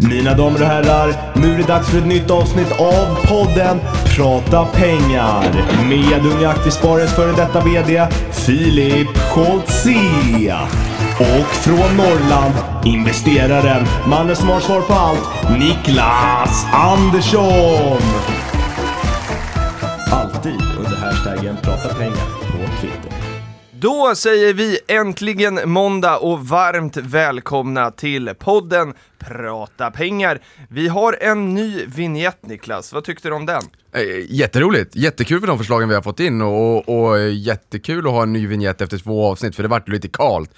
Mina damer och herrar, nu är det dags för ett nytt avsnitt av podden Prata pengar med Unga Aktiesparares före detta VD Filip Scholtze. Och från Norrland, investeraren, mannen som har svar på allt, Niklas Andersson. Alltid under hashtaggen Prata pengar på Twitter. Då säger vi äntligen måndag och varmt välkomna till podden Prata pengar. Vi har en ny vignett Niklas, vad tyckte du om den? Eh, jätteroligt, jättekul för de förslagen vi har fått in och, och jättekul att ha en ny vignett efter två avsnitt för det vart lite kalt.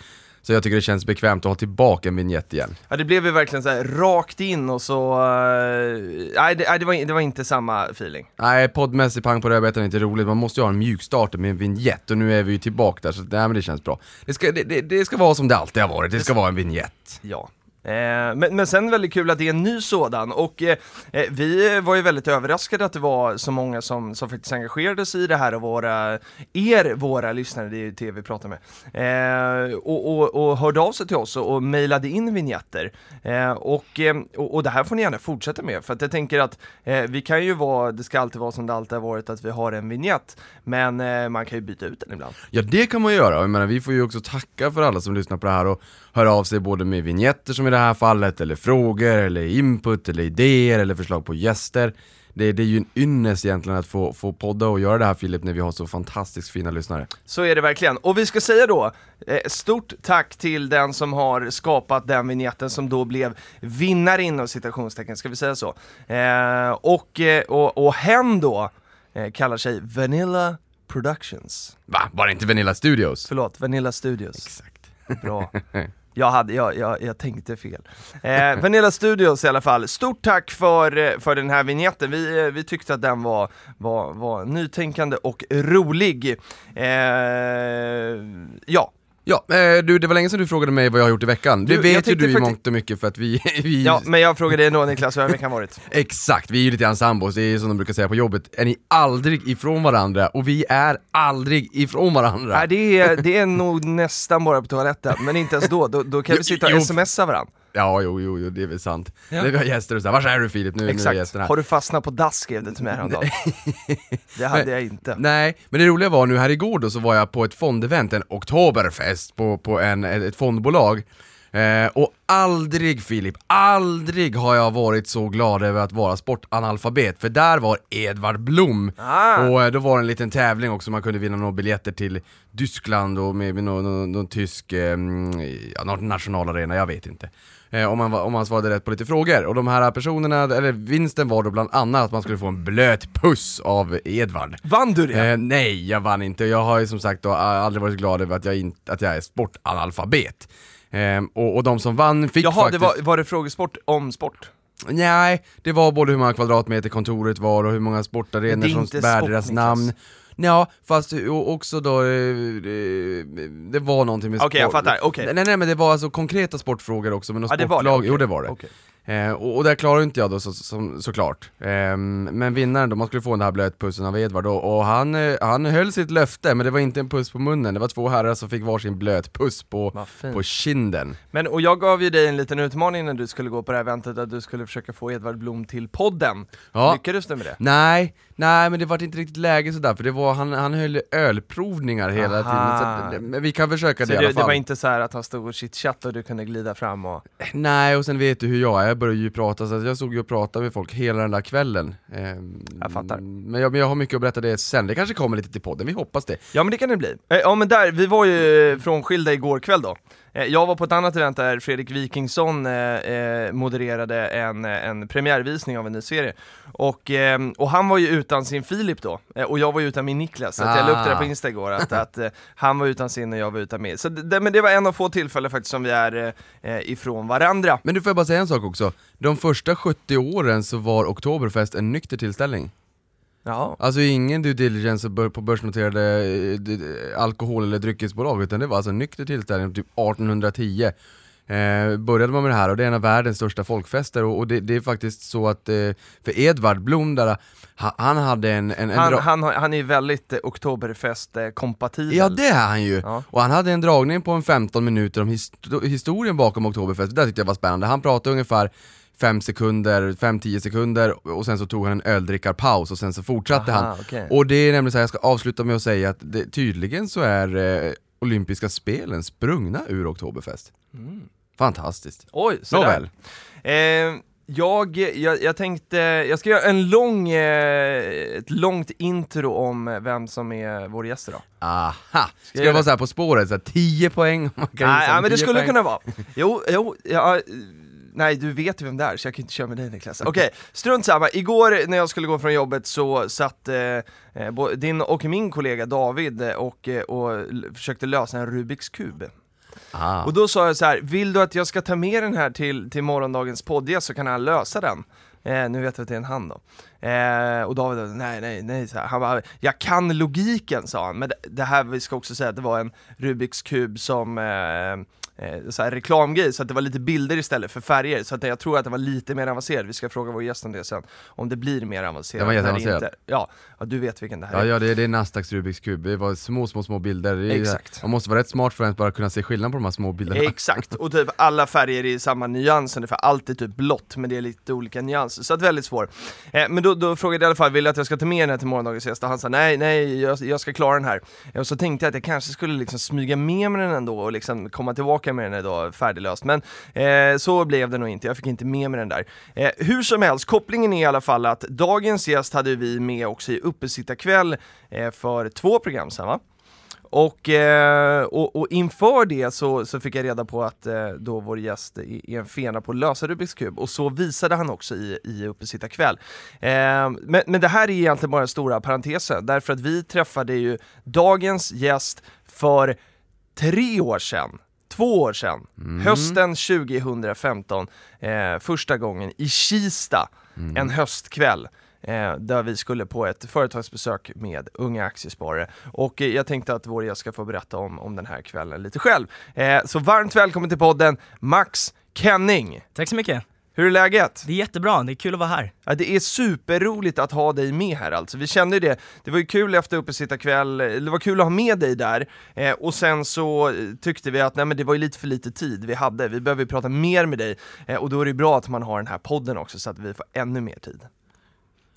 Så jag tycker det känns bekvämt att ha tillbaka en vignett igen. Ja det blev ju verkligen så här rakt in och så... eh, nej, det, nej det, var, det var inte samma feeling. Nej, poddmässig pang på rödbetan är inte roligt, man måste ju ha en mjukstarter med en vignett och nu är vi ju tillbaka där så nej, men det känns bra. Det ska, det, det, det ska vara som det alltid har varit, det ska vara en vignett. Ja. Eh, men, men sen väldigt kul att det är en ny sådan och eh, eh, vi var ju väldigt överraskade att det var så många som, som faktiskt engagerade sig i det här och våra, er, våra lyssnare, det är ju det vi pratar med, eh, och, och, och hörde av sig till oss och, och mejlade in vignetter. Eh, och, eh, och, och det här får ni gärna fortsätta med för att jag tänker att eh, vi kan ju vara, det ska alltid vara som det alltid har varit att vi har en vignett, men eh, man kan ju byta ut den ibland. Ja det kan man göra, jag menar vi får ju också tacka för alla som lyssnar på det här och hör av sig både med vignetter som i det här fallet, eller frågor, eller input, eller idéer, eller förslag på gäster. Det, det är ju en ynnest egentligen att få, få podda och göra det här Filip när vi har så fantastiskt fina lyssnare. Så är det verkligen. Och vi ska säga då, eh, stort tack till den som har skapat den vignetten som då blev vinnare inom citationstecken, ska vi säga så? Eh, och, eh, och, och hen då eh, kallar sig Vanilla Productions. Va? Var det inte Vanilla Studios? Förlåt, Vanilla Studios. Exakt. Bra. Jag, hade, jag, jag, jag tänkte fel. Eh, Vanilla Studios i alla fall, stort tack för, eh, för den här vignetten. Vi, eh, vi tyckte att den var, var, var nytänkande och rolig. Eh, ja, Ja, eh, du det var länge sedan du frågade mig vad jag har gjort i veckan. Du, det vet ju du i mångt och mycket för att vi... vi ja, men jag frågade dig ändå Niklas, hur veckan varit? Exakt, vi är ju lite grann sambos, det är som de brukar säga på jobbet, är ni aldrig ifrån varandra? Och vi är aldrig ifrån varandra. Nej, det, är, det är nog nästan bara på toaletten, men inte ens då. Då, då kan vi sitta och jo. smsa varandra. Ja, jo, jo, jo, det är väl sant. Ja. När vi har gäster och så här, var är du Filip? Nu, nu är Exakt. gästerna här. Har du fastnat på dass skrev du till mig häromdagen. Det hade jag inte. Nej, men det roliga var nu här igår då så var jag på ett fondevent, en oktoberfest på, på en, ett fondbolag. Eh, och aldrig Filip, aldrig har jag varit så glad över att vara sportanalfabet, för där var Edvard Blom. Ah. Och eh, då var det en liten tävling också, man kunde vinna några biljetter till Tyskland och med, med någon, någon, någon tysk, eh, nationalarena, jag vet inte. Eh, om, man, om man svarade rätt på lite frågor. Och de här personerna, eller vinsten var då bland annat att man skulle få en blöt puss av Edvard. Vann du det? Eh, nej, jag vann inte. Jag har ju som sagt då aldrig varit glad över att jag, inte, att jag är sportanalfabet. Eh, och, och de som vann fick Jaha, faktiskt... det var, var det frågesport om sport? Nej, det var både hur många kvadratmeter kontoret var och hur många sportarenor det som bär sport, deras namn. Ja, fast också då, eh, det, det var någonting med Okej, jag sport. fattar, okej. Nej, nej men det var alltså konkreta sportfrågor också, men något det var det, sportlag, okej. jo det var det. Okej. Eh, och, och där klarade inte jag då så, som, såklart. Eh, men vinnaren då, man skulle få den här blötpussen av Edvard då, och han, eh, han höll sitt löfte, men det var inte en puss på munnen, det var två herrar som fick varsin blötpuss på, på kinden. Men, och jag gav ju dig en liten utmaning när du skulle gå på det här eventet, att du skulle försöka få Edvard Blom till podden. Ja. Lyckades du med det? Nej, nej men det var inte riktigt läge sådär, för det var, han, han höll ölprovningar hela Aha. tiden, så det- men vi kan försöka Så det i det, alla det fall. var inte så här att han stod och chitchattade och du kunde glida fram och... Nej, och sen vet du hur jag är, började ju prata, så jag såg ju och pratade med folk hela den där kvällen. Ehm, Jag fattar. Men jag, men jag har mycket att berätta det sen, det kanske kommer lite till podden, vi hoppas det. Ja men det kan det bli. Eh, Ja men där, vi var ju frånskilda igår kväll då. Eh, Jag var på ett annat event där Fredrik Wikingsson eh, eh, modererade en, en premiärvisning av en ny serie. Och, eh, och han var ju utan sin Filip då, eh, och jag var ju utan min Niklas. Så att jag la upp det där på Ah. Insta igår, att, att eh, han var utan sin och jag var utan min. Så det, men det var en av få tillfällen faktiskt som vi är eh, eh, ifrån varandra. Men du får jag bara säga en sak också, de första 70 åren så var Oktoberfest en nykter tillställning. Ja. Alltså ingen due diligence på börsnoterade eh, alkohol eller dryckesbolag, utan det var alltså en nykter tillställning typ 1810. Eh, började man med det här och det är en av världens största folkfester och, och det, det är faktiskt så att, eh, för Edvard Blom där, ha, han hade en... en, en Han, han, han är ju väldigt eh, Oktoberfest-kompatibel. Ja det är han ju! Ja. Och han hade en dragning på en 15 minuter om histo- historien bakom Oktoberfest, det där tyckte jag var spännande. Han pratade ungefär fem sekunder, fem, tio sekunder och sen så tog han en öldrickarpaus och sen så fortsatte Aha, han. okej. Och det är nämligen så här, jag ska avsluta med att säga att det, tydligen så är eh, olympiska spelen sprungna ur Oktoberfest. Fantastiskt. Oj, sådär. Nåväl. Eh, jag, jag, jag tänkte, jag ska göra en lång, eh, ett långt intro om vem som är vår gäst idag. Aha! Ska jag jag vara så här på spåret, så här, 10 poäng? om man kan Nej, gissa ja, om men det 10 skulle poäng. kunna vara. Jo, jo, ja, eh, nej du vet ju vem det är så jag kan inte köra med dig Niklas. Okej, strunt samma. Igår när jag skulle gå från jobbet så satt eh, eh, din och min kollega David eh, och, eh, och försökte lösa en Rubiks kub. Ah. Och då sa jag så här: vill du att jag ska ta med den här till, till morgondagens podd så kan han lösa den. Eh, nu vet jag att det är en han då. Eh, och David nej nej nej, så här. han bara, jag kan logiken sa han, men det, det här, vi ska också säga att det var en Rubiks kub som eh, eh, så här reklamgrej, så att det var lite bilder istället för färger, så att jag tror att det var lite mer avancerat, vi ska fråga vår gäst om det sen, om det blir mer avancerat. Det var inte. Ja, ja, du vet vilken det här Ja, är. ja det, det är Nasdaqs Rubiks kub, det var små, små, små bilder. Det Exakt. Man måste vara rätt smart för att ens bara kunna se skillnad på de här små bilderna. Exakt, och typ alla färger är i samma nyans ungefär, allt är typ blått men det är lite olika nyanser, så att väldigt svår. Eh, men då, då frågade jag i alla fall, vill du att jag ska ta med den här till morgondagens gäst? Och han sa nej, nej, jag, jag ska klara den här. Och så tänkte jag att jag kanske skulle liksom smyga med mig den ändå och liksom komma tillbaka med den idag färdiglöst, men eh, så blev det nog inte, jag fick inte med mig den där. Eh, hur som helst, kopplingen är i alla fall att dagens gäst hade vi med också i uppesittarkväll eh, för två program sedan va? Och, eh, och, och inför det så, så fick jag reda på att eh, då vår gäst är en fena på att lösa Rubiks kub och så visade han också i, i Uppesittarkväll. Eh, men, men det här är egentligen bara den stora parentesen därför att vi träffade ju dagens gäst för tre år sedan Två år sedan, hösten 2015, eh, första gången i Kista, en höstkväll eh, där vi skulle på ett företagsbesök med unga aktiesparare. Och eh, jag tänkte att vår ska få berätta om, om den här kvällen lite själv. Eh, så varmt välkommen till podden Max Kenning! Tack så mycket. Hur är läget? Det är jättebra, det är kul att vara här. Ja, det är superroligt att ha dig med här alltså. Vi kände ju det, det var ju kul efter uppesittarkväll, det var kul att ha med dig där, eh, och sen så eh, tyckte vi att nej men det var ju lite för lite tid vi hade, vi behöver ju prata mer med dig, eh, och då är det bra att man har den här podden också så att vi får ännu mer tid.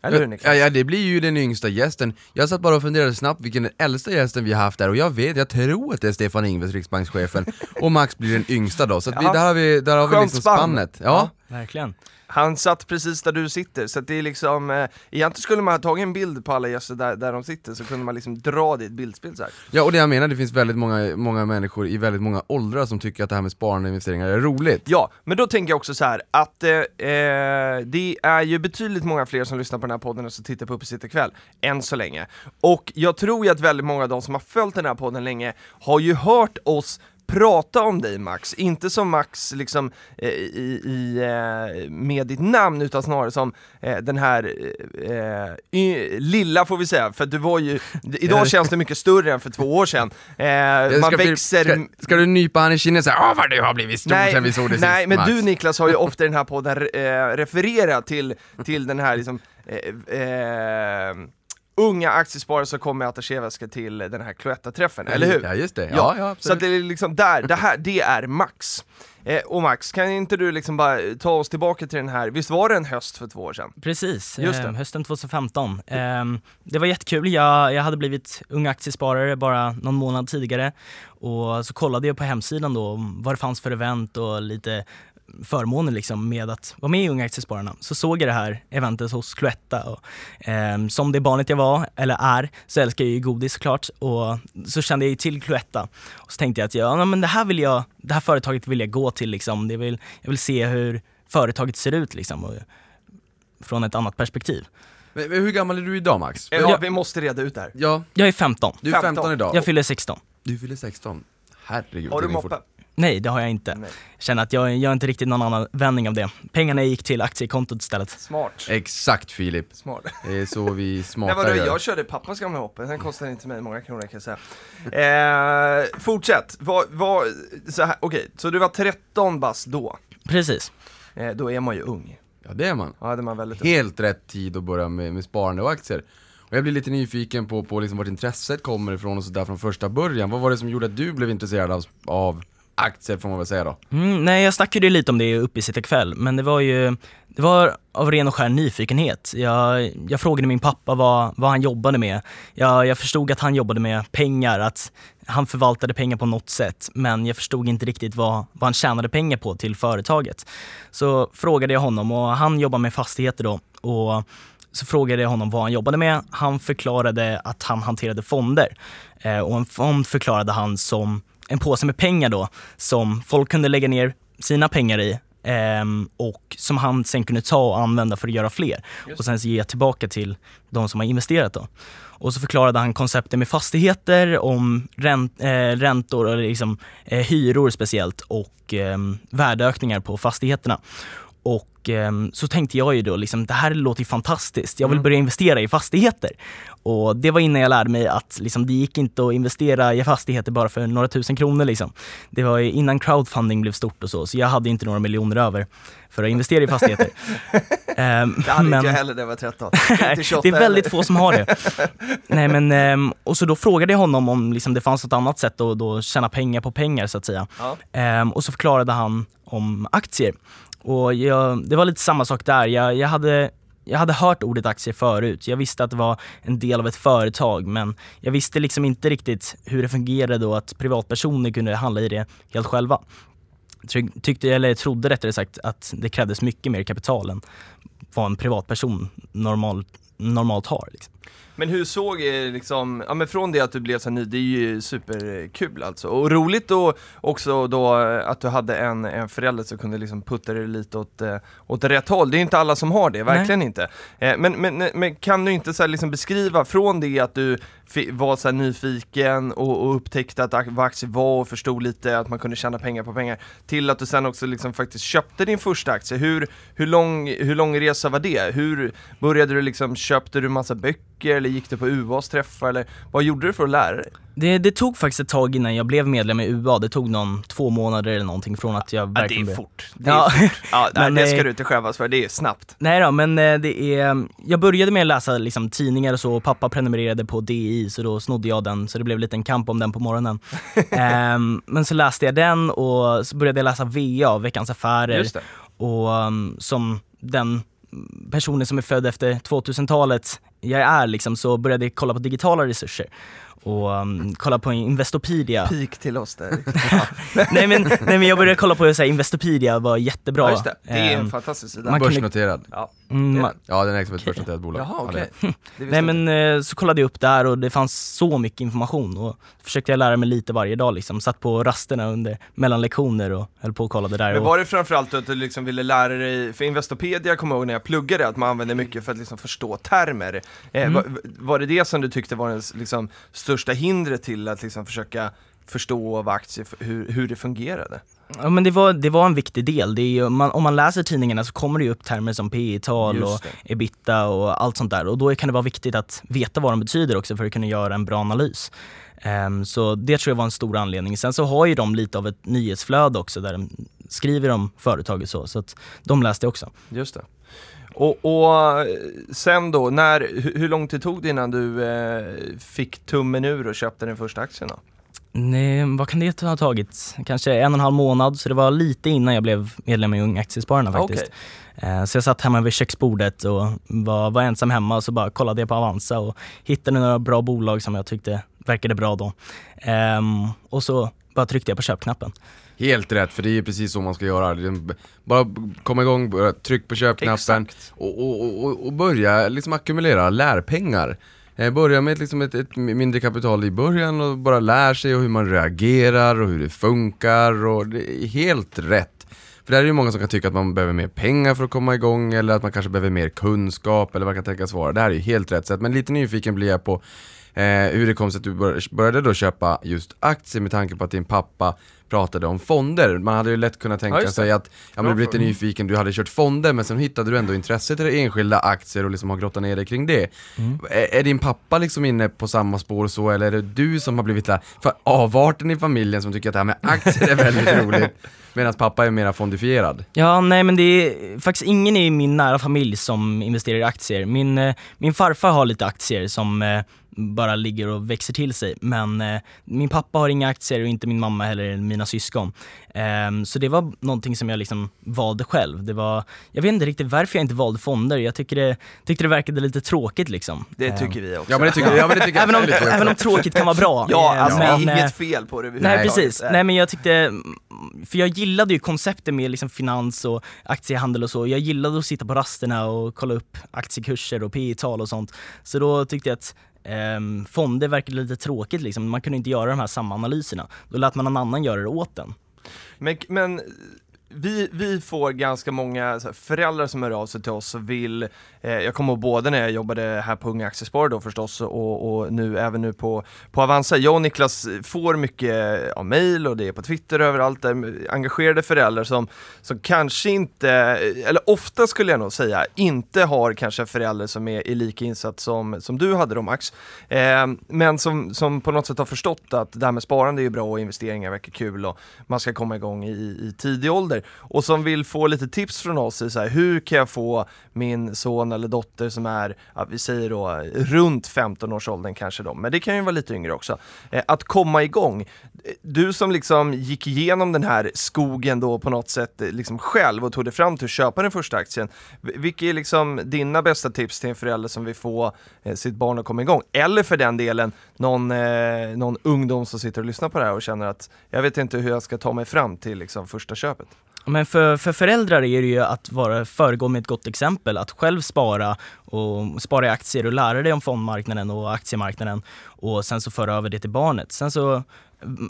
Eller hur Ja, Niklas? ja, det blir ju den yngsta gästen. Jag satt bara och funderade snabbt vilken den äldsta gästen vi har haft där och jag vet, jag tror att det är Stefan Ingves, riksbankschefen, och Max blir den yngsta då, så att vi, där har vi, där har vi liksom spann. spannet. Ja. Verkligen. Han satt precis där du sitter, så det är liksom, eh, egentligen skulle man ha tagit en bild på alla gäster där, där de sitter, så kunde man liksom dra dit bildspel så här. ja, och det jag menar, det finns väldigt många, många människor i väldigt många åldrar som tycker att det här med sparande och investeringar är roligt. Ja, men då tänker jag också så här att eh, eh, det är ju betydligt många fler som lyssnar på den här podden och som tittar på Uppesittarkväll, än så länge. Och jag tror ju att väldigt många av de som har följt den här podden länge har ju hört oss prata om dig Max, inte som Max liksom eh, i, i, eh, med ditt namn utan snarare som eh, den här eh, y, lilla får vi säga, för du var ju, idag känns det mycket större än för två år sedan. Eh, man ska, växer ska, ska du nypa han i kinden säga åh vad du har blivit stor sen vi såg det nej sist, men Max." du Niklas har ju ofta i den här podden eh, refererat till, till den här liksom, eh, eh, unga aktiesparare som kommer med attachéväska till den här Cloetta-träffen, eller hur? Ja just det, ja, ja, så att absolut. det är liksom där, det här, det är Max. Eh, och Max, kan inte du liksom bara ta oss tillbaka till den här, visst var det en höst för två år sedan? Precis, Just det. eh, hösten 2015. Eh, det var jättekul, jag, jag hade blivit ung aktiesparare bara någon månad tidigare och så kollade jag på hemsidan då vad det fanns för event och lite förmåner liksom med att vara med i Unga Aktiespararna. Så såg jag det här eventet hos Cloetta och eh, som det barnet jag var, eller är, så älskar jag ju godis såklart och så kände jag ju till Cloetta och så tänkte jag att ja, men det här vill jag, det här företaget vill jag gå till liksom. Det vill, jag vill se hur företaget ser ut liksom och, från ett annat perspektiv. Men, men hur gammal är du idag Max? Ja, Ja. vi måste reda ut det här. Ja, Jag är 15. du är 15. 15 idag. Jag fyller 16. Du fyller 16. Herregud. Har du moppe? Nej, det har jag inte. Nej. Känner att jag gör inte riktigt någon annan vändning av det. Pengarna gick till aktiekontot istället. Smart. Exakt Filip. Smart. Det är så vi Nej smarta vadå, gör. jag körde pappas gamla hoppe, den kostade inte mig många kronor kan jag säga. Eh, fortsätt, vad, vad, så här, okej, så du var 13 bast då, Precis. eh, då är man ju ung. Ja det är man. Ja, det är man väldigt ung. Helt rätt tid att börja med, med sparande och aktier. Och jag blir lite nyfiken på, på liksom vart intresset kommer ifrån och sådär från första början. Vad var det som gjorde att du blev intresserad av, av aktier får man väl säga då. Mm, nej, jag snackade ju lite om det i uppesittarkväll, men det var ju det var av ren och skär nyfikenhet. Jag, jag frågade min pappa vad, vad han jobbade med. Jag, jag förstod att han jobbade med pengar, att han förvaltade pengar på något sätt, men jag förstod inte riktigt vad, vad han tjänade pengar på till företaget. Så frågade jag honom och han jobbar med fastigheter då. Och så frågade jag honom vad han jobbade med. Han förklarade att han hanterade fonder. Eh, och en fond förklarade han som en påse med pengar då, som folk kunde lägga ner sina pengar i Um, och som han sen kunde ta och använda för att göra fler. Och sen ge tillbaka till de som har investerat då. Och så förklarade han konceptet med fastigheter, om ränt, eh, räntor, eller liksom, eh, hyror speciellt och eh, värdeökningar på fastigheterna. Och eh, så tänkte jag ju då liksom, det här låter ju fantastiskt. Jag vill mm. börja investera i fastigheter. Och det var innan jag lärde mig att liksom, det gick inte att investera i fastigheter bara för några tusen kronor. Liksom. Det var innan crowdfunding blev stort och så, så jag hade inte några miljoner över för att investera i fastigheter. um, det hade men, inte jag heller när jag var 13. det är väldigt få som har det. Nej, men, um, och så då frågade jag honom om liksom, det fanns något annat sätt att då tjäna pengar på pengar så att säga. Ja. Um, och så förklarade han om aktier. Och jag, det var lite samma sak där. Jag, jag, hade, jag hade hört ordet aktier förut. Jag visste att det var en del av ett företag men jag visste liksom inte riktigt hur det fungerade och att privatpersoner kunde handla i det helt själva. Tyckte, eller trodde rättare sagt att det krävdes mycket mer kapital än vad en privatperson normalt, normalt har. Liksom. Men hur såg liksom, ja men från det att du blev så ny, det är ju superkul alltså. Och roligt då också då att du hade en, en förälder som kunde liksom putta dig lite åt, eh, åt rätt håll. Det är inte alla som har det, verkligen Nej. inte. Eh, men, men, men kan du inte så liksom beskriva från det att du var så nyfiken och, och upptäckte att vad aktier var och förstod lite att man kunde tjäna pengar på pengar, till att du sen också liksom faktiskt köpte din första aktie. Hur, hur, lång, hur lång resa var det? Hur började du liksom, köpte du massa böcker eller gick du på UAs träffar eller vad gjorde du för att lära dig? Det, det, tog faktiskt ett tag innan jag blev medlem i UA, det tog någon två månader eller någonting från att jag verkligen ja, det är fort. Det är ja. fort. Ja, men, det ska eh, du inte skämmas för, det är snabbt. Nej då, men eh, det är, jag började med att läsa liksom, tidningar och så, och pappa prenumererade på DI så då snodde jag den, så det blev en liten kamp om den på morgonen. um, men så läste jag den och så började jag läsa VA, Veckans Affärer. Och um, som den personen som är född efter 2000-talet jag är liksom, så började jag kolla på digitala resurser och um, kolla på Investopedia. Peak till oss där. nej, men, nej men jag började kolla på så här, Investopedia, var jättebra. Ja, just det. det är en um, fantastisk sida. Börsnoterad. Ja. Mm, ja, den ägs av ett okay. börsnoterat bolag. Jaha, okay. nej men eh, så kollade jag upp där och det fanns så mycket information och försökte jag lära mig lite varje dag liksom. Satt på rasterna under, mellan lektioner och höll på och kollade där. Men var det framförallt att du liksom ville lära dig, för Investopedia kommer jag ihåg när jag pluggade, att man använde mycket för att liksom förstå termer. Eh, mm. var, var, det det som du tyckte var den liksom, största hindret till att liksom försöka förstå av aktier, hur, hur det fungerade? Ja men det var, det var en viktig del. Det är man, om man läser tidningarna så kommer det upp termer som P tal och ebita och allt sånt där och då kan det vara viktigt att veta vad de betyder också för att kunna göra en bra analys. Um, så det tror jag var en stor anledning. Sen så har ju de lite av ett nyhetsflöde också där de skriver om företaget så, så att de läste också. Just det. Och, och, sen då, när, hur lång tid tog det innan du eh, fick tummen ur och köpte den första aktien då? Nej, vad kan det ha tagit? Kanske en och en halv månad, så det var lite innan jag blev medlem i Ung Aktiespararna faktiskt. Okay. Så jag satt hemma vid köksbordet och var, var ensam hemma och så bara kollade jag på Avanza och hittade några bra bolag som jag tyckte verkade bra då. Um, och så bara tryckte jag på köpknappen. Helt rätt, för det är precis så man ska göra. Bara komma igång, tryck på köpknappen och, och, och, och, börja liksom ackumulera lärpengar. Eh, börja med liksom ett, ett, mindre kapital i början och bara lär sig hur man reagerar och hur det funkar och det är helt rätt. För där är det många som kan tycka att man behöver mer pengar för att komma igång eller att man kanske behöver mer kunskap eller vad kan tänkas vara. Det här är helt rätt sätt, men lite nyfiken blir jag på eh, hur det kom sig att du började då köpa just aktier med tanke på att din pappa pratade om fonder. Man hade ju lätt kunnat tänka ja, sig att, ja men du blir lite nyfiken, du hade kört fonder men sen hittade du ändå intresset i enskilda aktier och liksom har grottat ner dig kring det. Mm. Är, är, din pappa liksom inne på samma spår så eller är det du som har blivit där, för avarten i familjen som tycker att det här med aktier är väldigt roligt? Medan pappa är mera fondifierad? Ja, nej men det är faktiskt ingen i min nära familj som investerar i aktier. Min, eh, min farfar har lite aktier som eh, bara ligger och växer till sig. Men eh, min pappa har inga aktier och inte min mamma heller, mina syskon. Ehm, så det var någonting som jag liksom valde själv. Det var, jag vet inte riktigt varför jag inte valde fonder. Jag tycker det, tyckte det verkade lite tråkigt liksom. Det Ehm, tycker vi också. Ja men det tycker, ja, men det tycker Även om, även om tråkigt kan vara bra. Ja, Eh, alltså men, det är eh, inget fel på det Nej precis, nej men jag tyckte, för jag gillade ju konceptet med liksom finans och aktiehandel och så. Jag gillade att sitta på rasterna och kolla upp aktiekurser och P tal och sånt. Så då tyckte jag att ehm, fonder verkade lite tråkigt liksom. Man kunde inte göra de här samma analyserna. Då lät man någon annan göra det åt den. Men, men vi, vi får ganska många så här, föräldrar som hör av sig till oss och vill, eh, Eh, jag kommer ihåg både när jag jobbade här på Unga Aktiesparare då förstås och, och nu även nu på, på Avanza. Jag och Niklas får mycket ja, mejl och det är på Twitter överallt, där engagerade föräldrar som, som kanske inte, eller ofta skulle jag nog säga, inte har kanske föräldrar som är, är lika insatt som, som du hade då Max. Eh, men som, som på något sätt har förstått att det här med sparande är ju bra och investeringar verkar kul och man ska komma igång i, i tidig ålder och som vill få lite tips från oss i så här, hur kan jag få min son eller dotter som är, ja, vi säger då runt 15-årsåldern kanske då, men det kan ju vara lite yngre också, eh, att komma igång. Du som liksom gick igenom den här skogen då på något sätt eh, liksom själv och tog dig fram till att köpa den första aktien. Vilka är liksom dina bästa tips till en förälder som vill få eh, sitt barn att komma igång? Eller för den delen någon, eh, någon ungdom som sitter och lyssnar på det här och känner att jag vet inte hur jag ska ta mig fram till liksom första köpet. Men för, för föräldrar är det ju att vara, föregå med ett gott exempel, att själv spara och spara i aktier och lära dig om fondmarknaden och aktiemarknaden och sen så föra över det till barnet. Sen så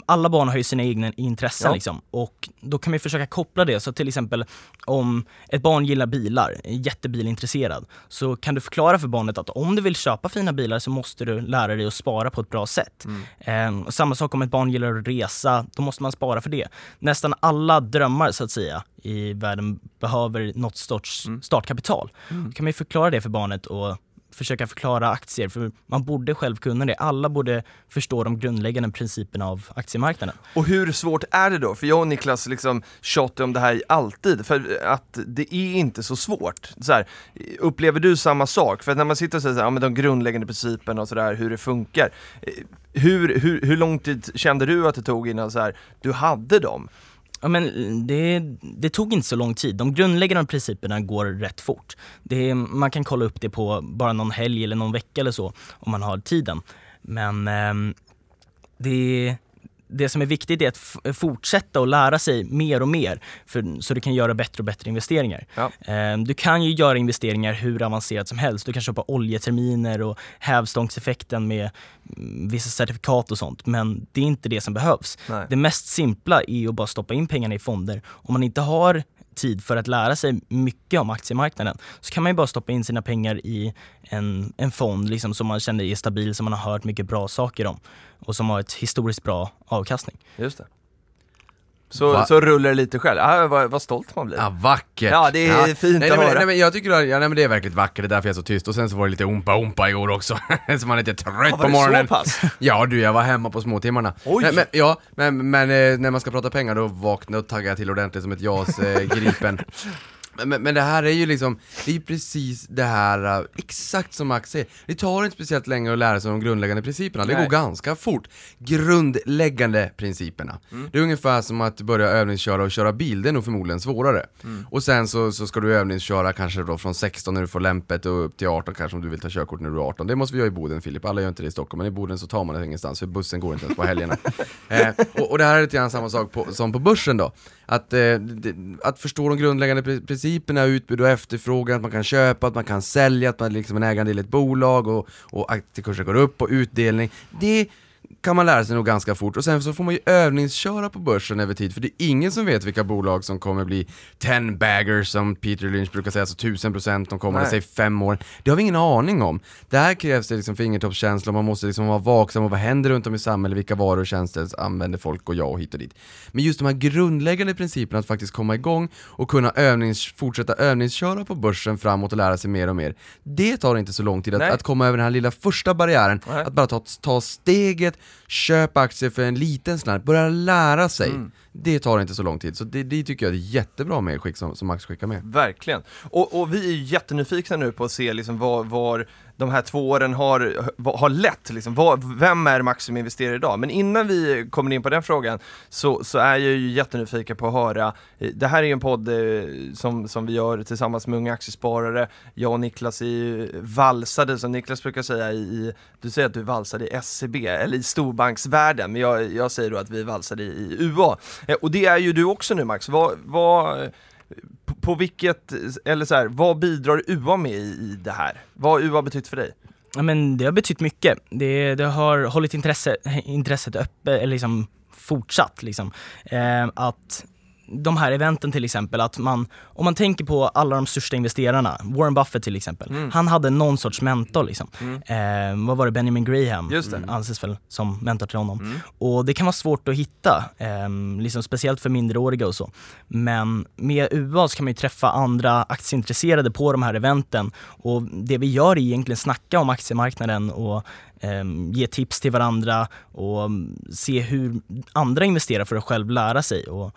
alla barn har ju sina egna intressen Ja. liksom och då kan vi försöka koppla det. Så till exempel om ett barn gillar bilar, är jättebilintresserad, så kan du förklara för barnet att om du vill köpa fina bilar så måste du lära dig att spara på ett bra sätt. Eh, och samma sak om ett barn gillar att resa, då måste man spara för det. Nästan alla drömmar så att säga i världen behöver något sorts startkapital. Då kan man förklara det för barnet och försöka förklara aktier, för man borde själv kunna det. Alla borde förstå de grundläggande principerna av aktiemarknaden. Och hur svårt är det då? För jag och Niklas liksom tjatar om det här alltid, för att det är inte så svårt. Så här, upplever du samma sak? För när man sitter och säger så här, ja, men de grundläggande principerna och sådär, hur det funkar. Eh, hur, hur, hur lång tid kände du att det tog innan så här, du hade dem? Ja, men mm, det, det tog inte så lång tid. De grundläggande principerna går rätt fort. Det, man kan kolla upp det på bara någon helg eller någon vecka eller så om man har tiden. Men eh, det, det som är viktigt är att fortsätta och lära sig mer och mer för, så du kan göra bättre och bättre investeringar. Ja. Ehm, Du kan ju göra investeringar hur avancerat som helst. Du kan köpa oljeterminer och hävstångseffekten med mm, vissa certifikat och sånt. Men det är inte det som behövs. Nej. Det mest simpla är att bara stoppa in pengarna i fonder. Om man inte har tid för att lära sig mycket om aktiemarknaden så kan man ju bara stoppa in sina pengar i en, en fond liksom, som man känner är stabil, som man har hört mycket bra saker om och som har ett historiskt bra avkastning. Just det. Så, Va? så rullar det lite själv. Ja, vad, vad stolt man blir. Ja, vackert! Ja, det är fint nej, att nej, höra. nej, men jag tycker att, ja, nej, men det är verkligen vackert, det är därför jag är så tyst. Och sen så var det lite ompa-ompa igår också, så man är lite trött Ja, var på morgonen. så pass? Ja du, jag var hemma på småtimmarna. Oj. Nej, men, ja, men, men eh, när man ska prata pengar då vaknar och taggar jag till ordentligt som ett JAS eh. Men, men, det här är ju liksom, det är ju precis det här, eh, exakt som Max säger. Det tar inte speciellt länge att lära sig de grundläggande principerna, det Nej. går ganska fort. Grundläggande principerna. Mm. Det är ungefär som att börja övningsköra och köra bil, det är nog förmodligen svårare. Mm. Och sen så, så ska du övningsköra kanske då från 16 när du får lämpet och upp till 18 kanske om du vill ta körkort när du är 18. Det måste vi göra i Boden Filip, alla gör inte det i Stockholm, men i Boden så tar man det ingenstans för bussen går inte ens på helgerna. eh, och, och det här är lite grann samma sak på, som på börsen då. Att, eh, att förstå de grundläggande principerna, utbud och efterfrågan, att man kan köpa, att man kan sälja, att man liksom är en ägande i ett bolag och, och aktiekursen går upp och utdelning. Det kan man lära sig nog ganska fort och sen så får man ju övningsköra på börsen över tid för det är ingen som vet vilka bolag som kommer bli 10 baggers som Peter Lynch brukar säga, alltså 1000% de kommande, säg fem år. Det har vi ingen aning om. Där krävs det liksom fingertoppskänsla och man måste liksom vara vaksam och vad händer runt om i samhället, vilka varor och tjänster använder folk och jag och hit och dit. Men just de här grundläggande principerna att faktiskt komma igång och kunna övnings, fortsätta övningsköra på börsen framåt och lära sig mer och mer. Det tar inte så lång tid att, att komma över den här lilla första barriären, Nej. att bara ta, ta steget, Köp aktier för en liten slant, börja lära sig. Mm. Det tar inte så lång tid, så det, det tycker jag är jättebra medskick som, som Max skickar med. Verkligen. Och, och vi är ju jättenyfikna nu på att se liksom var, var de här två åren har, har lett. Liksom. Var, vem är Max som investerar idag? Men innan vi kommer in på den frågan så, så är jag ju jättenyfiken på att höra. Eh, det här är ju en podd eh, som, som vi gör tillsammans med unga aktiesparare. Jag och Niklas är ju valsade, som Niklas brukar säga, i, i du säger att du valsade i SCB, eller i storbanksvärlden, men jag, jag säger då att vi valsade i, i UA. Eh, och det är ju du också nu Max. Vad, vad, på, på vilket, eller så här, vad bidrar UA med i, i det här? Vad har UA betytt för dig? Ja, men det har betytt mycket. Det, det har hållit intresse, eh, intresset öppet, eller liksom fortsatt liksom. Eh, att de här eventen till exempel, att man, om man tänker på alla de största investerarna, Warren Buffett till exempel, Mm. han hade någon sorts mentor liksom. Eh, vad var det, Benjamin Graham Just det. Mm. anses väl som mentor till honom. Och det kan vara svårt att hitta, eh, liksom speciellt för minderåriga och så. Men med UA så kan man ju träffa andra aktieintresserade på de här eventen och det vi gör är egentligen snacka om aktiemarknaden och Ehm, ge tips till varandra och mm, se hur andra investerar för att själv lära sig och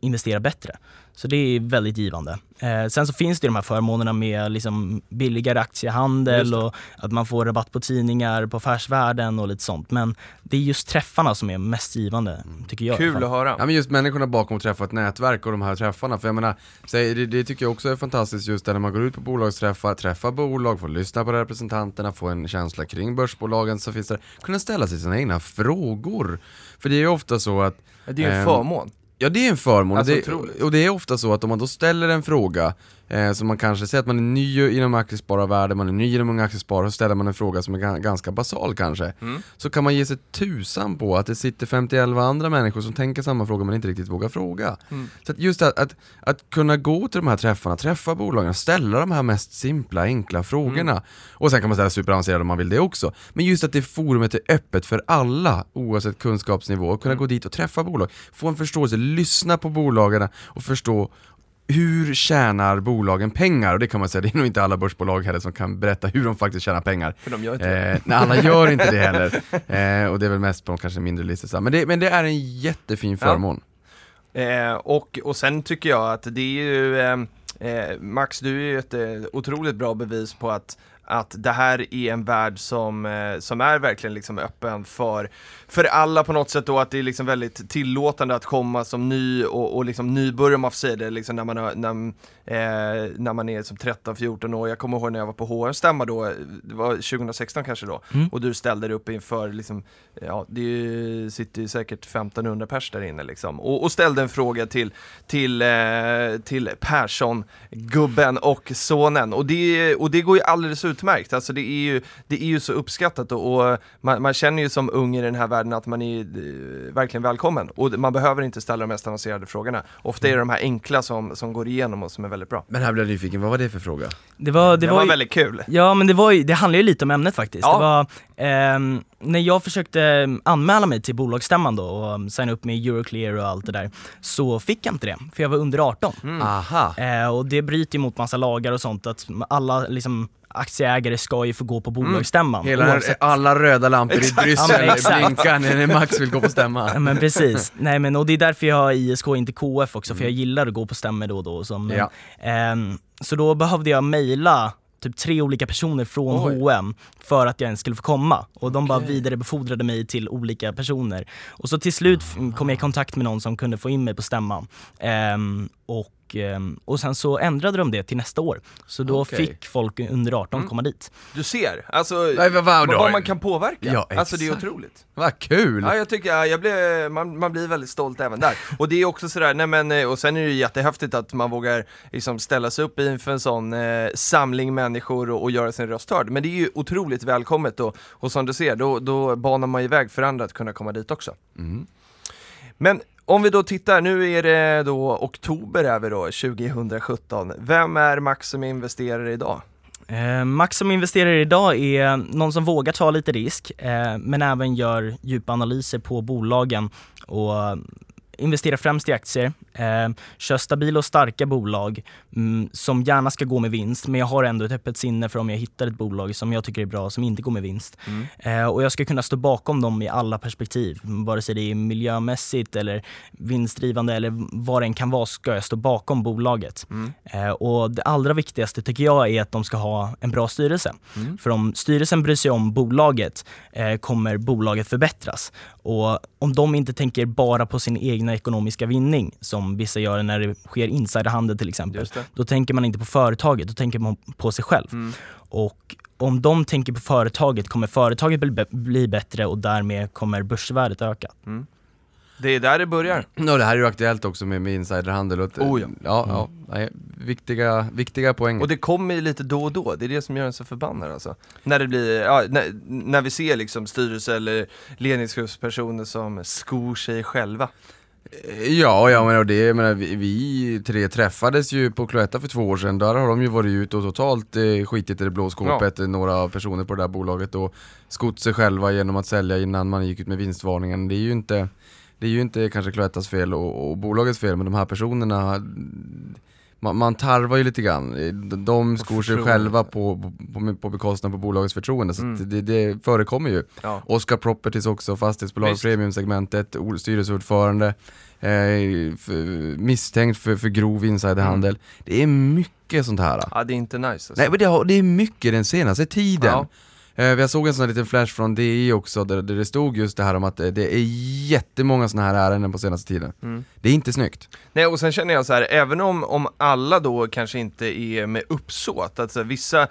investera bättre. Så det är väldigt givande. Eh, sen så finns det de här förmånerna med liksom billigare aktiehandel och att man får rabatt på tidningar på Affärsvärlden och lite sånt. Men det är just träffarna som är mest givande, tycker jag. Kul att höra. Ja men just människorna bakom att träffa ett nätverk och de här träffarna, för jag menar, det, det tycker jag också är fantastiskt just det när man går ut på bolagsträffar, träffar bolag, får lyssna på representanterna, få en känsla kring börsbolagen, så finns det, kunna ställa sig sina egna frågor. För det är ju ofta så att Det är ju en Ehm, förmån. Ja det är en förmån. Alltså, och, det, och det är ofta så att om man då ställer en fråga eh, som man kanske säger att man är ny inom aktiespararvärlden, man är ny inom unga aktiesparare, så ställer man en fråga som är ga- ganska basal kanske. Mm. Så kan man ge sig tusan på att det sitter 51 andra människor som tänker samma fråga men inte riktigt vågar fråga. Mm. Så att just att, att, att kunna gå till de här träffarna, träffa bolagen, ställa de här mest simpla, enkla frågorna. Mm. Och sen kan man ställa superavancerade om man vill det också. Men just att det forumet är öppet för alla, oavsett kunskapsnivå, och kunna Mm. gå dit och träffa bolag, få en förståelse, lyssna på bolagen och förstå hur tjänar bolagen pengar? Och det kan man säga, det är nog inte alla börsbolag heller som kan berätta hur de faktiskt tjänar pengar. För de gör inte det. Eh, nej, alla gör inte det heller. Eh, och det är väl mest på de kanske mindre listorna. Men det, men det är en jättefin Ja. förmån. Eh, och, och sen tycker jag att det är ju, eh, eh, Max du är ju ett eh, otroligt bra bevis på att att det här är en värld som, eh, som är verkligen liksom öppen för, för alla på något sätt då, att det är liksom väldigt tillåtande att komma som ny och, och liksom nybörjare man får säga det, liksom när man, har, när, eh, när man är som 13-14 år. Jag kommer ihåg när jag var på HM-stämma då, det var 2016 kanske då, Mm. och du ställde dig upp inför liksom, ja det ju, sitter ju säkert 1500 pers där inne liksom, och, och ställde en fråga till, till, eh, till Persson, gubben och sonen, och det, och det går ju alldeles utmärkt, alltså det är ju, det är ju så uppskattat och, och man, man känner ju som ung i den här världen att man är eh, verkligen välkommen, och man behöver inte ställa de mest avancerade frågorna, ofta är det de här enkla som, som går igenom och som är väldigt bra. Men här blev jag nyfiken, vad var det för fråga? Det var, det Det, var, var ju- väldigt kul. Ja men det var ju, det handlar ju lite om ämnet faktiskt. Ja. Det var, ehm, när jag försökte anmäla mig till bolagsstämman då och signa upp med Euroclear och allt det där, så fick jag inte det, för jag var under 18. Mm. Aha! Eh, och det bryter ju mot massa lagar och sånt, att alla liksom aktieägare ska ju få gå på bolagsstämman. Hela, oavsett- alla röda lampor Exakt. i Ja, Bryssel exakt. blinkar när Max vill gå på stämma. Ja, men precis. Nej men och det är därför jag har ISK inte KF också, för jag gillar att gå på stämmor då och då. Så, men, Ja. ehm, så då behövde jag mejla typ tre olika personer från Oj. H&M för att jag ens skulle få komma. Och de bara Okej. vidarebefordrade mig till olika personer. Och så till slut f- kom jag i kontakt med någon som kunde få in mig på stämman. Ehm, och, ehm, och sen så ändrade de det till nästa år. Så då Okej. fick folk under 18 Mm. komma dit. Du ser, alltså Nej, vad, vad, vad man kan påverka. Ja, alltså det är otroligt. vad kul! Ja, jag tycker, ja, jag blir, man, man blir väldigt stolt även där. Och det är också sådär, nej men, eh, och sen är det ju jättehäftigt att man vågar liksom ställa sig upp inför en sån eh, samling människor och, och göra sin röst hörd. Men det är ju otroligt välkommet och, och som du ser, då, då banar man ju väg för andra att kunna komma dit också. Mm. Men om vi då tittar, nu är det då oktober är vi då, 2017. Vem är Max som investerare idag? Eh, Max som idag är någon som vågar ta lite risk, eh, men även gör djupa analyser på bolagen och investerar främst i aktier. Eh, kör stabila och starka bolag mm, som gärna ska gå med vinst, men jag har ändå ett öppet sinne för om jag hittar ett bolag som jag tycker är bra, som inte går med vinst. Mm. Eh, och jag ska kunna stå bakom dem i alla perspektiv, vare sig det är miljömässigt eller vinstdrivande eller vad det än kan vara, ska jag stå bakom bolaget. Mm. Eh, och det allra viktigaste tycker jag är att de ska ha en bra styrelse. Mm. För om styrelsen bryr sig om bolaget eh, kommer bolaget förbättras. Och om de inte tänker bara på sin egna ekonomiska vinning, som vissa gör när det sker insiderhandel till exempel, då tänker man inte på företaget, då tänker man på sig själv. Mm. Och om de tänker på företaget kommer företaget bli, bli bättre och därmed kommer börsvärdet öka. Det är där det börjar. Ja, det här är ju aktuellt också med, med insiderhandel och Oh, ja. ja, ja nej, viktiga, viktiga poäng. Och det kommer ju lite då och då, det är det som gör en så förbannad alltså. När det blir, ja, när, när vi ser liksom styrelse eller ledningsgruppspersoner som skor sig själva. Ja, ja men och det, jag menar, vi, vi tre träffades ju på Cloetta för två år sedan, där har de ju varit ute och totalt eh, skitit i det blå skåpet, några personer på det där bolaget och skott sig själva genom att sälja innan man gick ut med vinstvarningen. Det är ju inte, det är ju inte kanske Cloettas fel och, och bolagets fel, men de här personerna man, man tarvar ju lite grann, De- skor sig själva på, på, på bekostnad på bolagets förtroende, så Mm. det, det förekommer ju. Ja. Oscar Properties också, fastighetsbolag, Visst. premiumsegmentet, styrelseordförande, eh, f- misstänkt för, för grov insiderhandel. Mm. Det är mycket sånt här. ja, det är inte nice alltså. Nej men det, det är mycket den senaste tiden. Ja. Eh, jag såg en sån här liten flash från DI också, där, det stod just det här om att eh, det är jättemånga såna här ärenden på senaste tiden. Mm. Det är inte snyggt. Nej och sen känner jag så här, även om, om alla då kanske inte är med uppsåt, att så här, vissa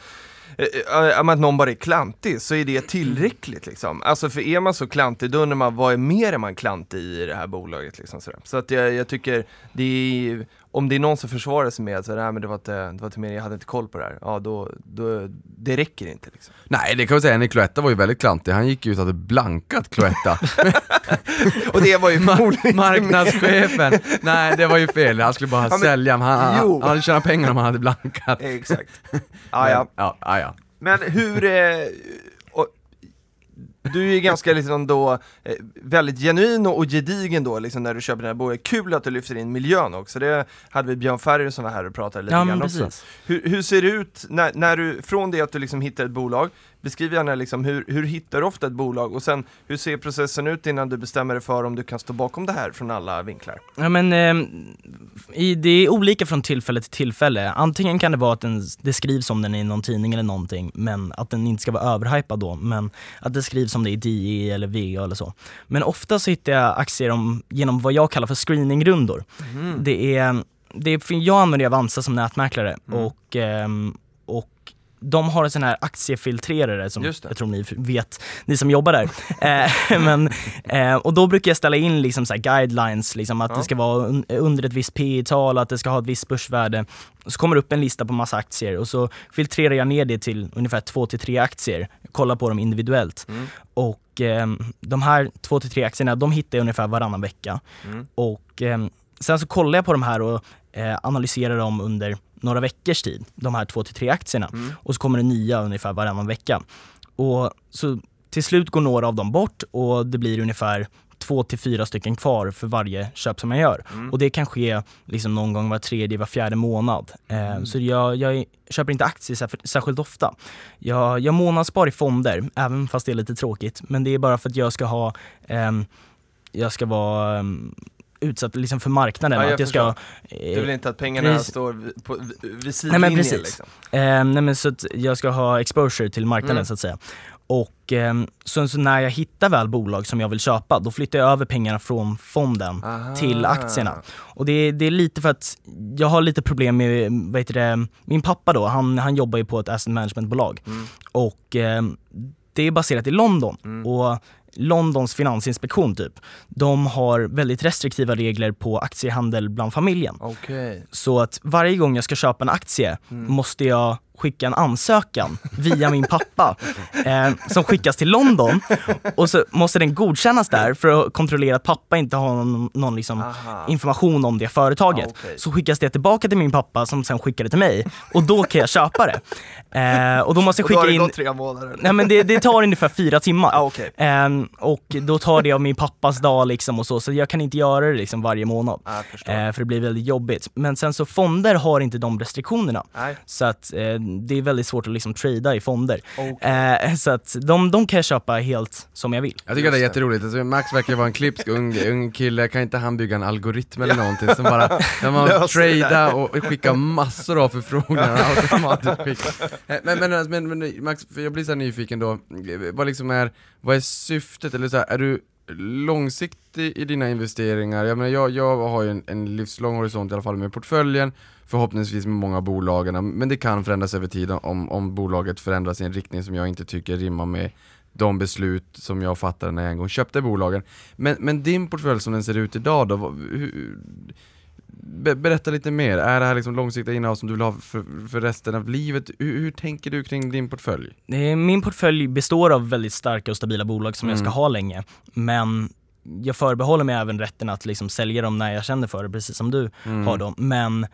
eh, eh, att någon bara är klantig, så är det tillräckligt liksom. Alltså för är man så klantig, då undrar man vad är mer är man klantig i det här bolaget liksom sådär. Så att jag, jag tycker, det är, om det är någon som försvarar sig med att nej men det var inte, det var inte mer, jag hade inte koll på det här, ja då, då det räcker inte liksom. Nej det kan man säga, en i Cloetta var ju väldigt klantig, han gick ut och hade blankat Cloetta. Och det var ju förmodligen Marknadschefen, nej det var ju fel, han skulle bara men- sälja, men han, Jo. han, han hade tjänat pengar om han hade blankat. Exakt. Ah, ja. ja, ja, ja. Men hur, eh, du är ju ganska liksom då, eh, väldigt genuin och, gedigen då liksom när du köper den här boken. Kul att du lyfter in miljön också, det hade vi Björn Ferry som var här och pratade lite Ja grann också. Hur, hur ser det ut när, när du, från det att du liksom hittar ett bolag, beskriv gärna liksom hur, hur hittar du ofta ett bolag och sen hur ser processen ut innan du bestämmer dig för om du kan stå bakom det här från alla vinklar? Ja men eh, i, det är olika från tillfälle till tillfälle. Antingen kan det vara att den, det skrivs om den i någon tidning eller någonting, men att den inte ska vara överhypad då, men att det skrivs om det i DI eller VA eller så. Men ofta så hittar jag aktier om, genom vad jag kallar för screeningrundor. Det är, det är, jag använder ju Avanza som nätmäklare Mm. och, och de har en sån här aktiefiltrerare som jag tror ni vet, ni som jobbar där. eh, men, eh, och då brukar jag ställa in liksom så guidelines, liksom att Ja. det ska vara un- under ett visst P tal att det ska ha ett visst börsvärde. Så kommer det upp en lista på massa aktier och så filtrerar jag ner det till ungefär två till tre aktier, kollar på dem individuellt. Mm. Och ehm, de här två till tre aktierna, de hittar jag ungefär varannan vecka. Mm. Och ehm, sen så kollar jag på de här och eh, analyserar dem under några veckors tid, de här två till tre aktierna. Mm. Och så kommer det nya ungefär varannan vecka. Och så till slut går några av dem bort och det blir ungefär två till fyra stycken kvar för varje köp som jag gör. Mm. Och det kan ske liksom någon gång var tredje, var fjärde månad. Eh, Så jag, jag köper inte aktier särskilt- ofta. Jag, jag månadsspar i fonder, även fast det är lite tråkigt. Men det är bara för att jag ska ha, ehm, jag ska vara ehm, utsatt liksom för marknaden. Ja, att jag ska, Du vill inte att pengarna precis. står vid, på, vid- vid Nej sidlinjen men precis. liksom? Eh, nej men så att jag ska ha exposure till marknaden Mm. så att säga. Och ehm, så, så när jag hittar väl bolag som jag vill köpa, då flyttar jag över pengarna från fonden Aha. till aktierna. Och det, det är lite för att jag har lite problem med, vad heter det, min pappa då, han, han jobbar ju på ett asset managementbolag. Mm. Och ehm, det är baserat i London. Mm. Och Londons finansinspektion typ, de har väldigt restriktiva regler på aktiehandel bland familjen. Okej. Så att varje gång jag ska köpa en aktie Mm. måste jag skicka en ansökan via min pappa eh, som skickas till London och så måste den godkännas där för att kontrollera att pappa inte har någon, någon liksom information om det företaget. Ah, okej. Så skickas det tillbaka till min pappa som sen skickar det till mig och då kan jag köpa det. Eh, och då måste jag Och då har skicka det in tre månader. Nej men det, det tar ungefär fyra timmar. Ah, okej. Ehm, och då tar det av min pappas dag liksom och så, så jag kan inte göra det liksom varje månad. Förstår. Eh, för det blir väldigt jobbigt. Men sen så fonder har inte de restriktionerna. Nej. Så att eh, det är väldigt svårt att liksom trada i fonder. Okej. Eh, så att de, de kan jag köpa helt som jag vill. Jag tycker det är Just det. jätteroligt, alltså, Max verkar vara en klipsk ung, ung kille, kan inte han bygga en algoritm eller någonting som bara, där man trada och skicka massor av förfrågningar automatiskt skicka. Eh, Men, men, men, men Max, för jag blir så här nyfiken då, vad liksom är, vad är syftet eller så här, är du långsiktig i dina investeringar? Jag menar jag, jag har ju en, en livslång horisont i alla fall med portföljen, förhoppningsvis med många av bolagen, men det kan förändras över tid om, om bolaget förändras i en riktning som jag inte tycker rimmar med de beslut som jag fattade när jag en gång köpte bolagen. Men, men din portfölj som den ser ut idag då, hur, be, berätta lite mer. Är det här liksom långsiktiga innehav som du vill ha för, för resten av livet? Hur, hur tänker du kring din portfölj? Min portfölj består av väldigt starka och stabila bolag som jag ska Mm. ha länge. Men jag förbehåller mig även rätten att liksom sälja dem när jag känner för det, precis som du Mm. har dem. Men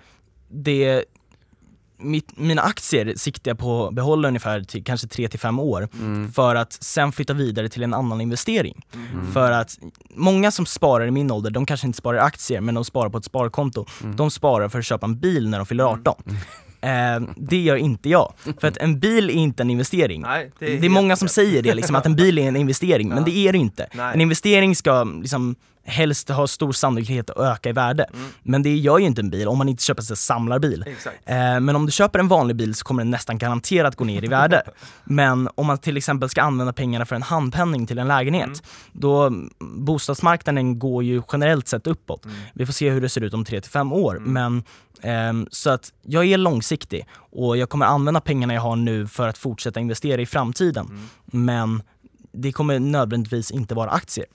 det, mitt, mina aktier siktar jag på att behålla ungefär till kanske 3 till 5 år Mm. för att sen flytta vidare till en annan investering. Mm. För att många som sparar i min ålder, de kanske inte sparar i aktier men de sparar på ett sparkonto. Mm. De sparar för att köpa en bil när de fyller 18. Eh, det gör inte jag. För att en bil är inte en investering. Nej, det är, Det är många som säger det, liksom, att en bil är en investering, men Ja. det är det inte. Nej. En investering ska liksom, helst ha stor sannolikhet att öka i värde. Mm. Men det gör ju inte en bil om man inte köper sig en samlarbil. Eh, men om du köper en vanlig bil så kommer den nästan garanterat gå ner i värde. Men om man till exempel ska använda pengarna för en handpenning till en lägenhet, Mm. då bostadsmarknaden går ju generellt sett uppåt. Mm. Vi får se hur det ser ut om 3-5 år. Men, ehm, så att jag är långsiktig och jag kommer använda pengarna jag har nu för att fortsätta investera i framtiden. Mm. Men det kommer nödvändigtvis inte vara aktier.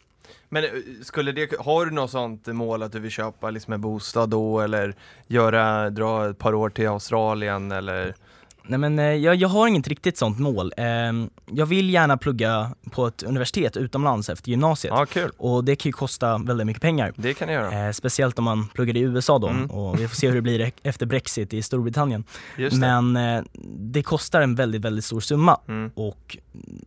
Men eh, skulle det, har du något sånt mål att du vill köpa liksom en bostad då eller göra, dra ett par år till Australien eller? Nej men eh, jag, jag har inget riktigt sånt mål. Ehm, jag vill gärna plugga på ett universitet utomlands efter gymnasiet. Ja, kul. Och det kan ju kosta väldigt mycket pengar. Det kan jag göra. Eh, speciellt om man pluggar i USA då Mm. och vi får se hur det blir e- efter Brexit i Storbritannien. Just det. Men eh, det kostar en väldigt, väldigt stor summa Mm. och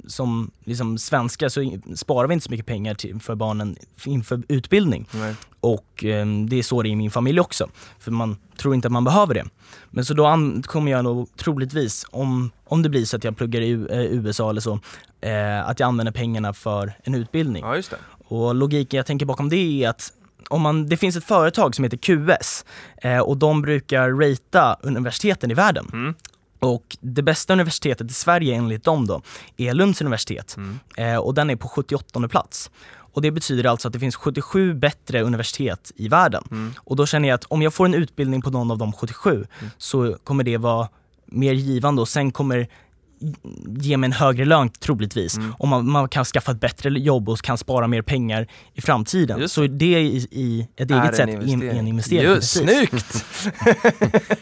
som liksom svenskar så sparar vi inte så mycket pengar till, för barnen inför utbildning. Nej. Och eh, det är så det är i min familj också, för man tror inte att man behöver det. Men så då kommer jag nog troligtvis, om, om det blir så att jag pluggar i U- eh, USA eller så, eh, att jag använder pengarna för en utbildning. Ja, just det. Och logiken jag tänker bakom det är att om man, det finns ett företag som heter QS eh, och de brukar ratea universiteten i världen. Mm. Och det bästa universitetet i Sverige enligt dem då är Lunds universitet Mm. eh, och den är på 78 plats. Och det betyder alltså att det finns 77 bättre universitet i världen. Mm. Och då känner jag att om jag får en utbildning på någon av de 77 så kommer det vara mer givande och sen kommer ge mig en högre lön troligtvis. Mm. Och man, man kan skaffa ett bättre jobb och kan spara mer pengar i framtiden. Just så det i, i ett Är eget sätt är en, investering. Just, precis. snyggt!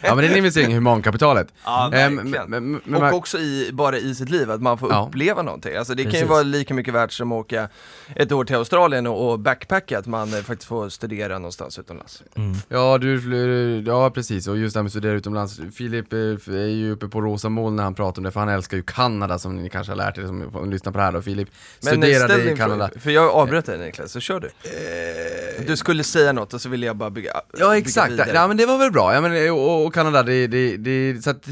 Ja men det är en investering i humankapitalet. Ja, verkligen. men- men- men- och också i, bara i sitt liv, att man får Ja. uppleva någonting. Alltså det kan ju Precis. vara lika mycket värt som att åka ett år till Australien och, och backpacka, att man eh, faktiskt får studera någonstans utomlands. Mm. Ja, du, ja precis, och just det här med att studera utomlands. Filip eh, är ju uppe på rosa moln när han pratar om det, för han älskar ju Kanada som ni kanske har lärt er som lyssnar på det här då. Filip Men eh, studerade ställ i Kanada. fråga, för jag avbröt dig Niklas, så kör du. Du skulle säga något och så ville jag bara bygga Ja bygga exakt, vidare. ja men det var väl bra. Ja, men, och, och Kanada, det, det, det, så att,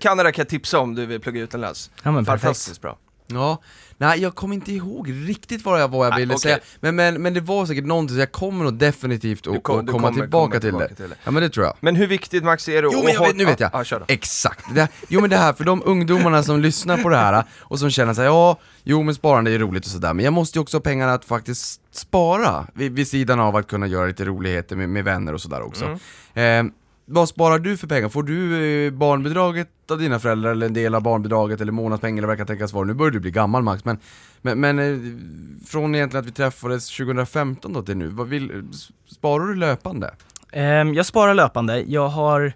Kanada kan jag tipsa om du vill plugga utomlands. Ja men perfekt. Fantastiskt bra. ja. Nej jag kommer inte ihåg riktigt vad jag, vad jag ville okej. säga, men, men, men det var säkert någonting, så jag kommer nog definitivt att kom- komma kommer- tillbaka, kommer till, tillbaka det. till det. Ja men det tror jag. Men hur viktigt Max är det Jo men jag vet, nu vet jag. Ja, kör då. Exakt. Det, jo men det här, för de ungdomarna som lyssnar på det här och som känner sig ja, jo men sparande är roligt och sådär, men jag måste ju också ha pengarna att faktiskt spara vid, vid sidan av att kunna göra lite roligheter med, med vänner och sådär också. Mm. Eh, vad sparar du för pengar? Får du eh, barnbidraget av dina föräldrar eller en del av barnbidraget eller månadspeng eller vad det kan tänkas vara? Nu börjar du bli gammal Max, men, men, men eh, från egentligen att vi träffades 2015 då till nu, vad vill, sparar du löpande? Ehm, jag sparar löpande. Jag har,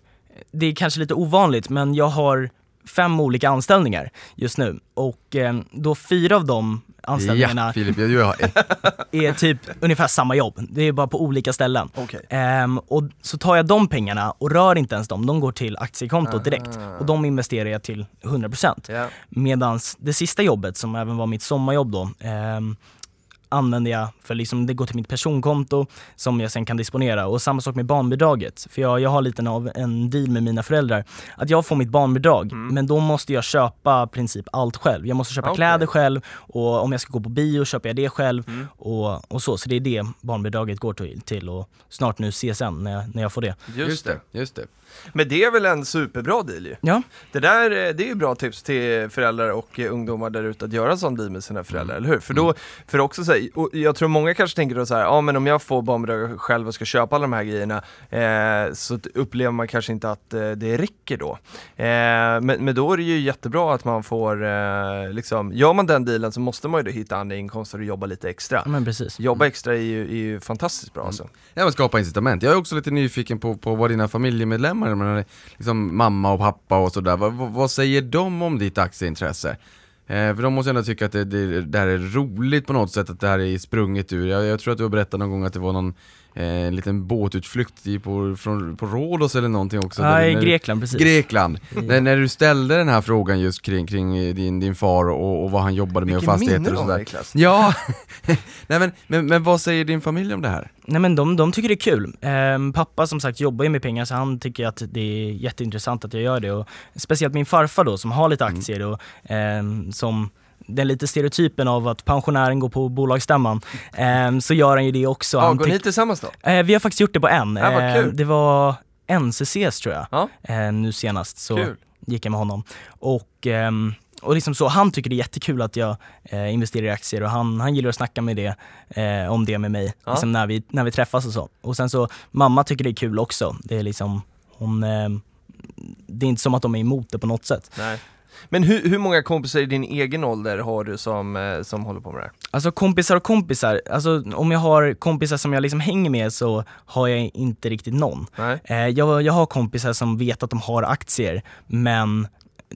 det är kanske lite ovanligt, men jag har fem olika anställningar just nu och ehm, då fyra av dem anställningarna Ja, Filip, jag har ett. är typ ungefär samma jobb. Det är bara på olika ställen. Okej. Ehm, och så tar jag de pengarna och rör inte ens dem, de går till aktiekontot direkt. Och de investerar jag till 100%. Ja. Medan det sista jobbet, som även var mitt sommarjobb då, ehm, använder jag för liksom, det går till mitt personkonto som jag sen kan disponera. Och samma sak med barnbidraget. För jag, jag har lite av en deal med mina föräldrar. Att jag får mitt barnbidrag, men då måste jag köpa princip allt själv. Jag måste köpa Okej. kläder själv och om jag ska gå på bio köper jag det själv och, och så. Så det är det barnbidraget går till, till och snart nu CSN när jag, när jag får det. Just, det. just det. Men det är väl en superbra deal ju. Ja, Det där eh, det är ju bra tips till föräldrar och eh, ungdomar där ute att göra sån deal med sina föräldrar, eller hur? För då, för också så här, och jag tror många kanske tänker då så här, ja men om jag får barnbidrag själv och ska köpa alla de här grejerna eh, så upplever man kanske inte att eh, det räcker då. Eh, men, men då är det ju jättebra att man får, eh, liksom, gör man den dealen så måste man ju då hitta andra inkomster och jobba lite extra. men precis. Jobba extra är ju, är ju fantastiskt bra alltså. Ja men skapa incitament. Jag är också lite nyfiken på, på vad dina familjemedlemmar, jag menar, liksom mamma och pappa och sådär, vad, vad, säger de om ditt aktieintresse? Eh, för de måste ändå tycka att det, det, det här är roligt på något sätt, att det här är sprunget ur. Jag, jag tror att du har berättat någon gång att det var någon eh, en liten båtutflykt i, på, från, på Rhodos eller någonting också. Ja, i Grekland precis. Grekland. När, när du ställde den här frågan just kring, kring eh, din, din far och, och vad han jobbade med och Vilken fastigheter minne och du har sådär. Niklas. Ja, Nej, men, men, men vad säger din familj om det här? Nej men de, de tycker det är kul. Ehm, pappa som sagt jobbar ju med pengar så han tycker att det är jätteintressant att jag gör det. Och speciellt min farfar då som har lite Mm. aktier och ehm, som den lite stereotypen av att pensionären går på bolagsstämman, ehm, så gör han ju det också. Ja, han går ni tillsammans då? Eh, vi har faktiskt gjort det på en. Ja, Eh, kul. det var NCCs tror jag, Ja. eh, nu senast. Så Kul. gick jag med honom. Och, ehm, och liksom så, han tycker det är jättekul att jag eh, investerar i aktier och han, han gillar att snacka med det, eh, om det med mig Ja. liksom när, vi, när vi träffas och så. Och sen så, mamma tycker det är kul också. Det är liksom, hon, ehm, det är inte som att de är emot det på något sätt. Nej. Men hur, hur många kompisar i din egen ålder har du som, eh, som håller på med det här? Alltså kompisar och kompisar, alltså om jag har kompisar som jag liksom hänger med så har jag inte riktigt någon. Nej. Eh, jag, jag har kompisar som vet att de har aktier, men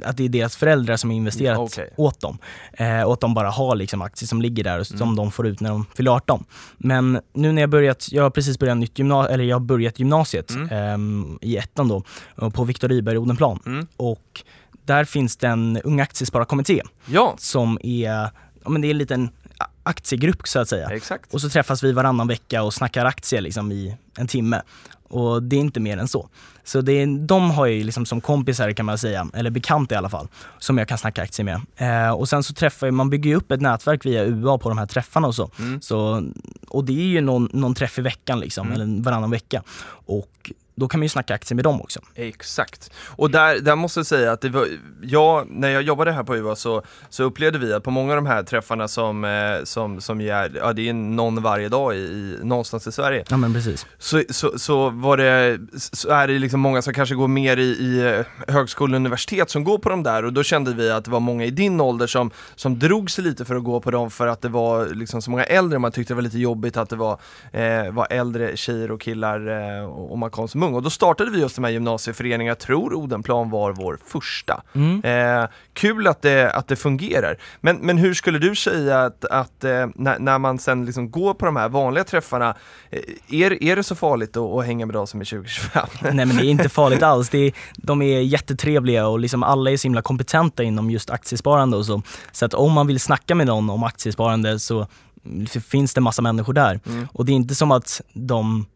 att det är deras föräldrar som har investerat Mm, okej. åt dem. Eh, och att de bara har liksom aktier som ligger där och som Mm. de får ut när de fyller 18. Men nu när jag börjat, jag har precis börjat nytt gymna- eller jag börjat gymnasiet ehm, i ettan då, på Viktor Rydberg Odenplan. Mm. Och där finns det en Unga Aktiespararkommitté Ja, som är, ja men det är en liten aktiegrupp så att säga. exakt. Och så träffas vi varannan vecka och snackar aktier liksom i en timme. Och det är inte mer än så. Så det är, de har jag ju liksom som kompisar kan man säga, eller bekanta i alla fall, som jag kan snacka aktier med. Eh, och sen så träffar jag, man bygger ju upp ett nätverk via UA på de här träffarna och så. Mm. så och det är ju någon, någon träff i veckan liksom, eller varannan vecka. Och då kan man ju snacka aktier med dem också. Exakt. Och där, där måste jag säga att det var, jag, när jag jobbade här på UA så, så upplevde vi att på många av de här träffarna som, eh, som, som är, ja det är någon varje dag i, i, någonstans i Sverige, Ja men precis. så, så, så var det, så är det liksom många som kanske går mer i, i eh, högskola och universitet som går på de där och då kände vi att det var många i din ålder som, som drog sig lite för att gå på dem för att det var liksom så många äldre, man tyckte det var lite jobbigt att det var, eh, var äldre tjejer och killar eh, och man kom som ung. Och då startade vi just de här gymnasieföreningarna, jag tror Odenplan var vår första. Mm. Eh, kul att det, att det fungerar. Men, men hur skulle du säga att, att eh, när, när man sen liksom går på de här vanliga träffarna, eh, är, är det så farligt att, att hänga med dem som är 2025? Nej men det är inte farligt alls. Det är, de är jättetrevliga och liksom alla är så himla kompetenta inom just aktiesparande och så. Så att om man vill snacka med någon om aktiesparande så finns det massa människor där. Mm. Och det är inte som att de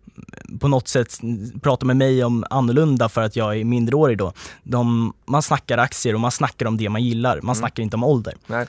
på något sätt pratar med mig om annorlunda för att jag är mindreårig då. De, man snackar aktier och man snackar om det man gillar. Man snackar inte om ålder. Nej,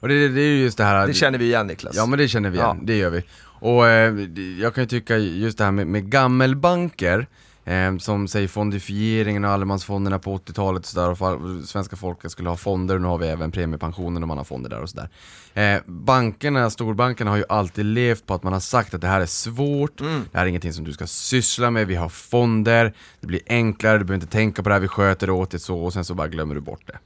Och det, det är ju just det här det känner vi igen Niklas. Ja men det känner vi igen, Ja. det gör vi. Och eh, jag kan ju tycka just det här med, med gammelbanker, eh, som säger fondifieringen och allemansfonderna på 80-talet och sådär, och svenska folket skulle ha fonder, och nu har vi även premiepensionen och man har fonder där och sådär. Eh, bankerna, storbankerna har ju alltid levt på att man har sagt att det här är svårt, Mm. det här är ingenting som du ska syssla med, vi har fonder, det blir enklare, du behöver inte tänka på det här, vi sköter det åt dig så, och sen så bara glömmer du bort det.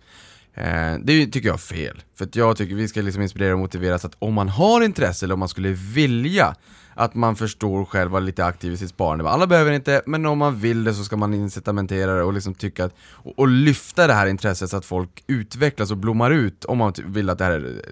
Eh, det tycker jag är fel, för jag tycker vi ska liksom inspirera och motivera så att om man har intresse eller om man skulle vilja att man förstår själv, vara lite aktiv i sitt sparande. Alla behöver inte, men om man vill det så ska man incitamentera det och liksom tycka att, och, och lyfta det här intresset så att folk utvecklas och blommar ut om man vill att det här är,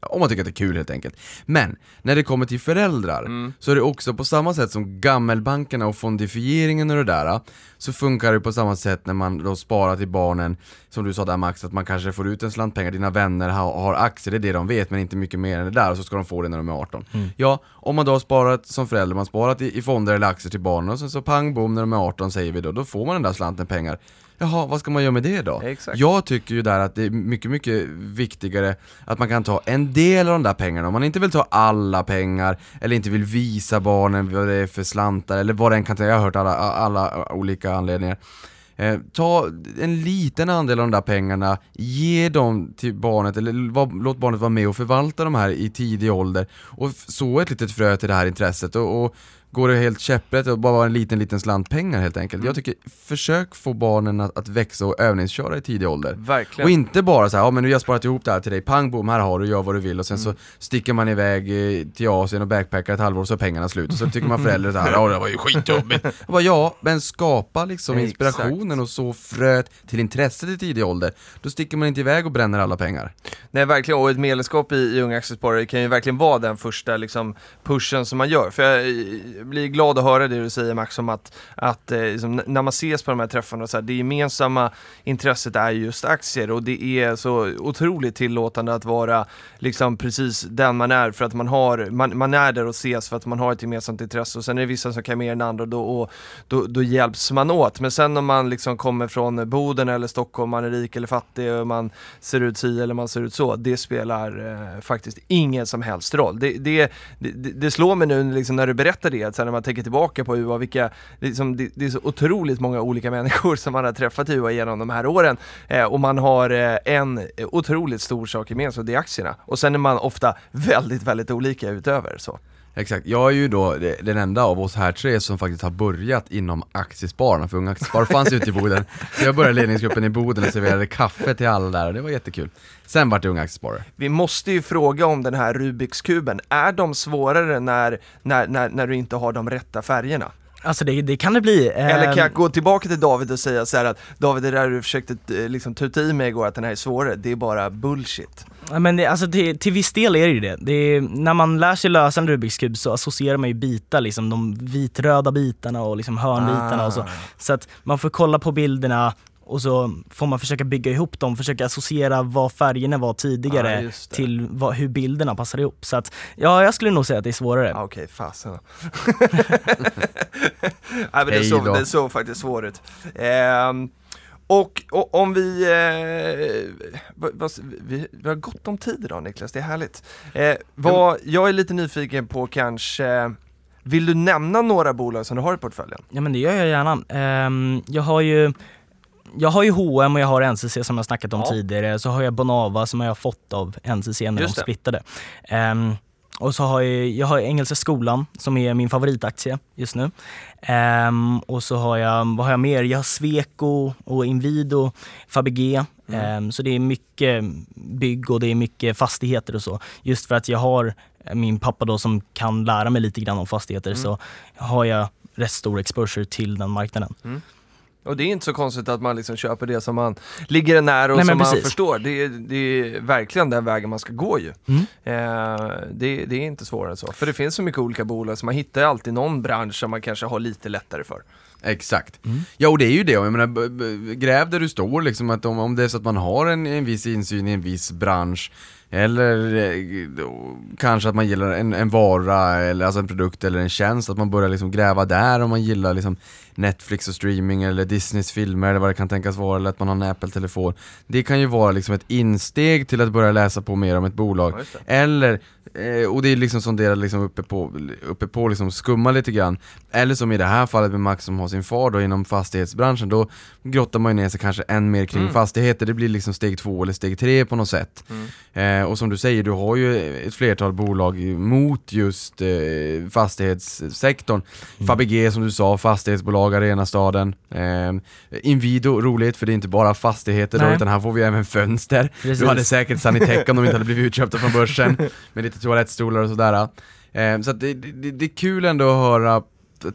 om man tycker att det är kul helt enkelt. Men, när det kommer till föräldrar, så är det också på samma sätt som gammelbankerna och fondifieringen och det där, så funkar det på samma sätt när man då sparar till barnen, som du sa där Max, att man kanske får ut en slant pengar, dina vänner har, har aktier, det är det de vet, men inte mycket mer än det där, och så ska de få det när de är 18. Ja, om man då har sparat som förälder, man har sparat i, i fonder eller aktier till barnen, och sen så pang bom när de är 18 säger vi då, då får man den där slanten pengar. Jaha, vad ska man göra med det då? Exakt. Jag tycker ju där att det är mycket, mycket viktigare att man kan ta en del av de där pengarna, om man inte vill ta alla pengar, eller inte vill visa barnen vad det är för slantar, eller vad det än kan ta, jag har hört alla, alla olika anledningar. Eh, ta en liten andel av de där pengarna, ge dem till barnet, eller var, låt barnet vara med och förvalta de här i tidig ålder, och så ett litet frö till det här intresset, och, och går det helt käpprätt och bara en liten, liten slant pengar helt enkelt. Jag tycker, försök få barnen att, att växa och övningsköra i tidig ålder. Verkligen. Och inte bara så här, ja men nu har jag sparat ihop det här till dig, pang bom, här har du, gör vad du vill och sen Mm. så sticker man iväg eh, till Asien och backpackar ett halvår och så är pengarna slut och så tycker man förälder så här, ja det var ju skitjobbigt. Jag bara, ja, men skapa liksom Exakt. inspirationen och så fröet till intresset i tidig ålder. Då sticker man inte iväg och bränner alla pengar. Nej verkligen, och ett medlemskap i, i Unga Aktiesparare kan ju verkligen vara den första liksom, pushen som man gör. För jag blir glad att höra det du säger Max om att, att eh, liksom, när man ses på de här träffarna, så här, det gemensamma intresset är just aktier och det är så otroligt tillåtande att vara liksom precis den man är för att man har, man, man är där och ses för att man har ett gemensamt intresse och sen är det vissa som kan mer än andra och då, och då, då hjälps man åt. Men sen om man liksom kommer från Boden eller Stockholm, man är rik eller fattig och man ser ut si eller man ser ut så, det spelar eh, faktiskt ingen som helst roll. Det, det, det, det slår mig nu liksom när du berättar det, att sen när man tänker tillbaka på UA, vilka, liksom, det, det är så otroligt många olika människor som man har träffat i UA genom de här åren eh, och man har eh, en otroligt stor sak gemensamt, det är aktierna. Och sen är man ofta väldigt, väldigt olika utöver så. Exakt, jag är ju då den enda av oss här tre som faktiskt har börjat inom Aktiespararna, för Unga Aktiespar fanns ju ute i Boden. Så jag började ledningsgruppen i Boden och serverade kaffe till alla där och det var jättekul. Sen vart det Unga Aktiesparare. Vi måste ju fråga om den här Rubiks kuben, är de svårare när, när, när, när du inte har de rätta färgerna? Alltså det, det kan det bli. Eller kan jag gå tillbaka till David och säga så att David, det där du försökte eh, liksom tuta i mig igår att den här är svårare, det är bara bullshit. Men det, alltså det, till viss del är det ju det. det är, när man lär sig lösa en Rubiks kub så associerar man ju bitar, liksom de vitröda bitarna och liksom hörnbitarna och så. Ah. Så att man får kolla på bilderna och så får man försöka bygga ihop dem, försöka associera vad färgerna var tidigare det. till vad, hur bilderna passar ihop. Så att, ja, jag skulle nog säga att det är svårare. Ah, Okej, fasen. Nej men det såg, det såg faktiskt svårt ut. Ehm, och, och om vi, eh, vad, vad, vi, vi har gott om tid idag Niklas, det är härligt. Eh, vad, jag är lite nyfiken på kanske, vill du nämna några bolag som du har i portföljen? Ja men det gör jag gärna. Ehm, jag har ju jag har ju H&M och jag har NCC som jag snackat om Ja. tidigare, så har jag Bonava som jag har fått av NCC när Just de splittade. Ehm, och så har jag, jag har Engelska skolan som är min favoritaktie just nu. Ehm, och så har jag, vad har jag mer? Jag har Sweco och Inwido, Fabege. Ehm, så det är mycket bygg och det är mycket fastigheter och så. Just för att jag har min pappa då som kan lära mig lite grann om fastigheter så har jag rätt stor exposure till den marknaden. Och det är inte så konstigt att man liksom köper det som man ligger nära och Nej, som man förstår. Det är, det är verkligen den vägen man ska gå ju. Mm. Eh, det, det är inte svårare än så. För det finns så mycket olika bolag så man hittar alltid någon bransch som man kanske har lite lättare för. Exakt. Ja och det är ju det, jag menar, gräv där du står liksom, att om, om det är så att man har en, en viss insyn i en viss bransch eller eh, då, kanske att man gillar en, en vara, eller alltså en produkt eller en tjänst, att man börjar liksom gräva där om man gillar liksom Netflix och streaming eller Disneys filmer eller vad det kan tänkas vara, eller att man har en Apple-telefon. Det kan ju vara liksom ett insteg till att börja läsa på mer om ett bolag. Eller, eh, och det är liksom som det liksom uppe på, uppe på liksom skumma lite grann. Eller som i det här fallet med Max som har sin far då inom fastighetsbranschen, då grottar man ju ner sig kanske än mer kring Mm. fastigheter, det blir liksom steg två eller steg tre på något sätt. Eh, och som du säger, du har ju ett flertal bolag mot just eh, fastighetssektorn. Fabege som du sa, fastighetsbolag, Arenastaden. Eh, Inwido, roligt för det är inte bara fastigheter då, Nej. utan här får vi även fönster. Precis. Du hade säkert Sanitec om de inte hade blivit utköpta från börsen med lite toalettstolar och sådär. Eh, så det, det, det är kul ändå att höra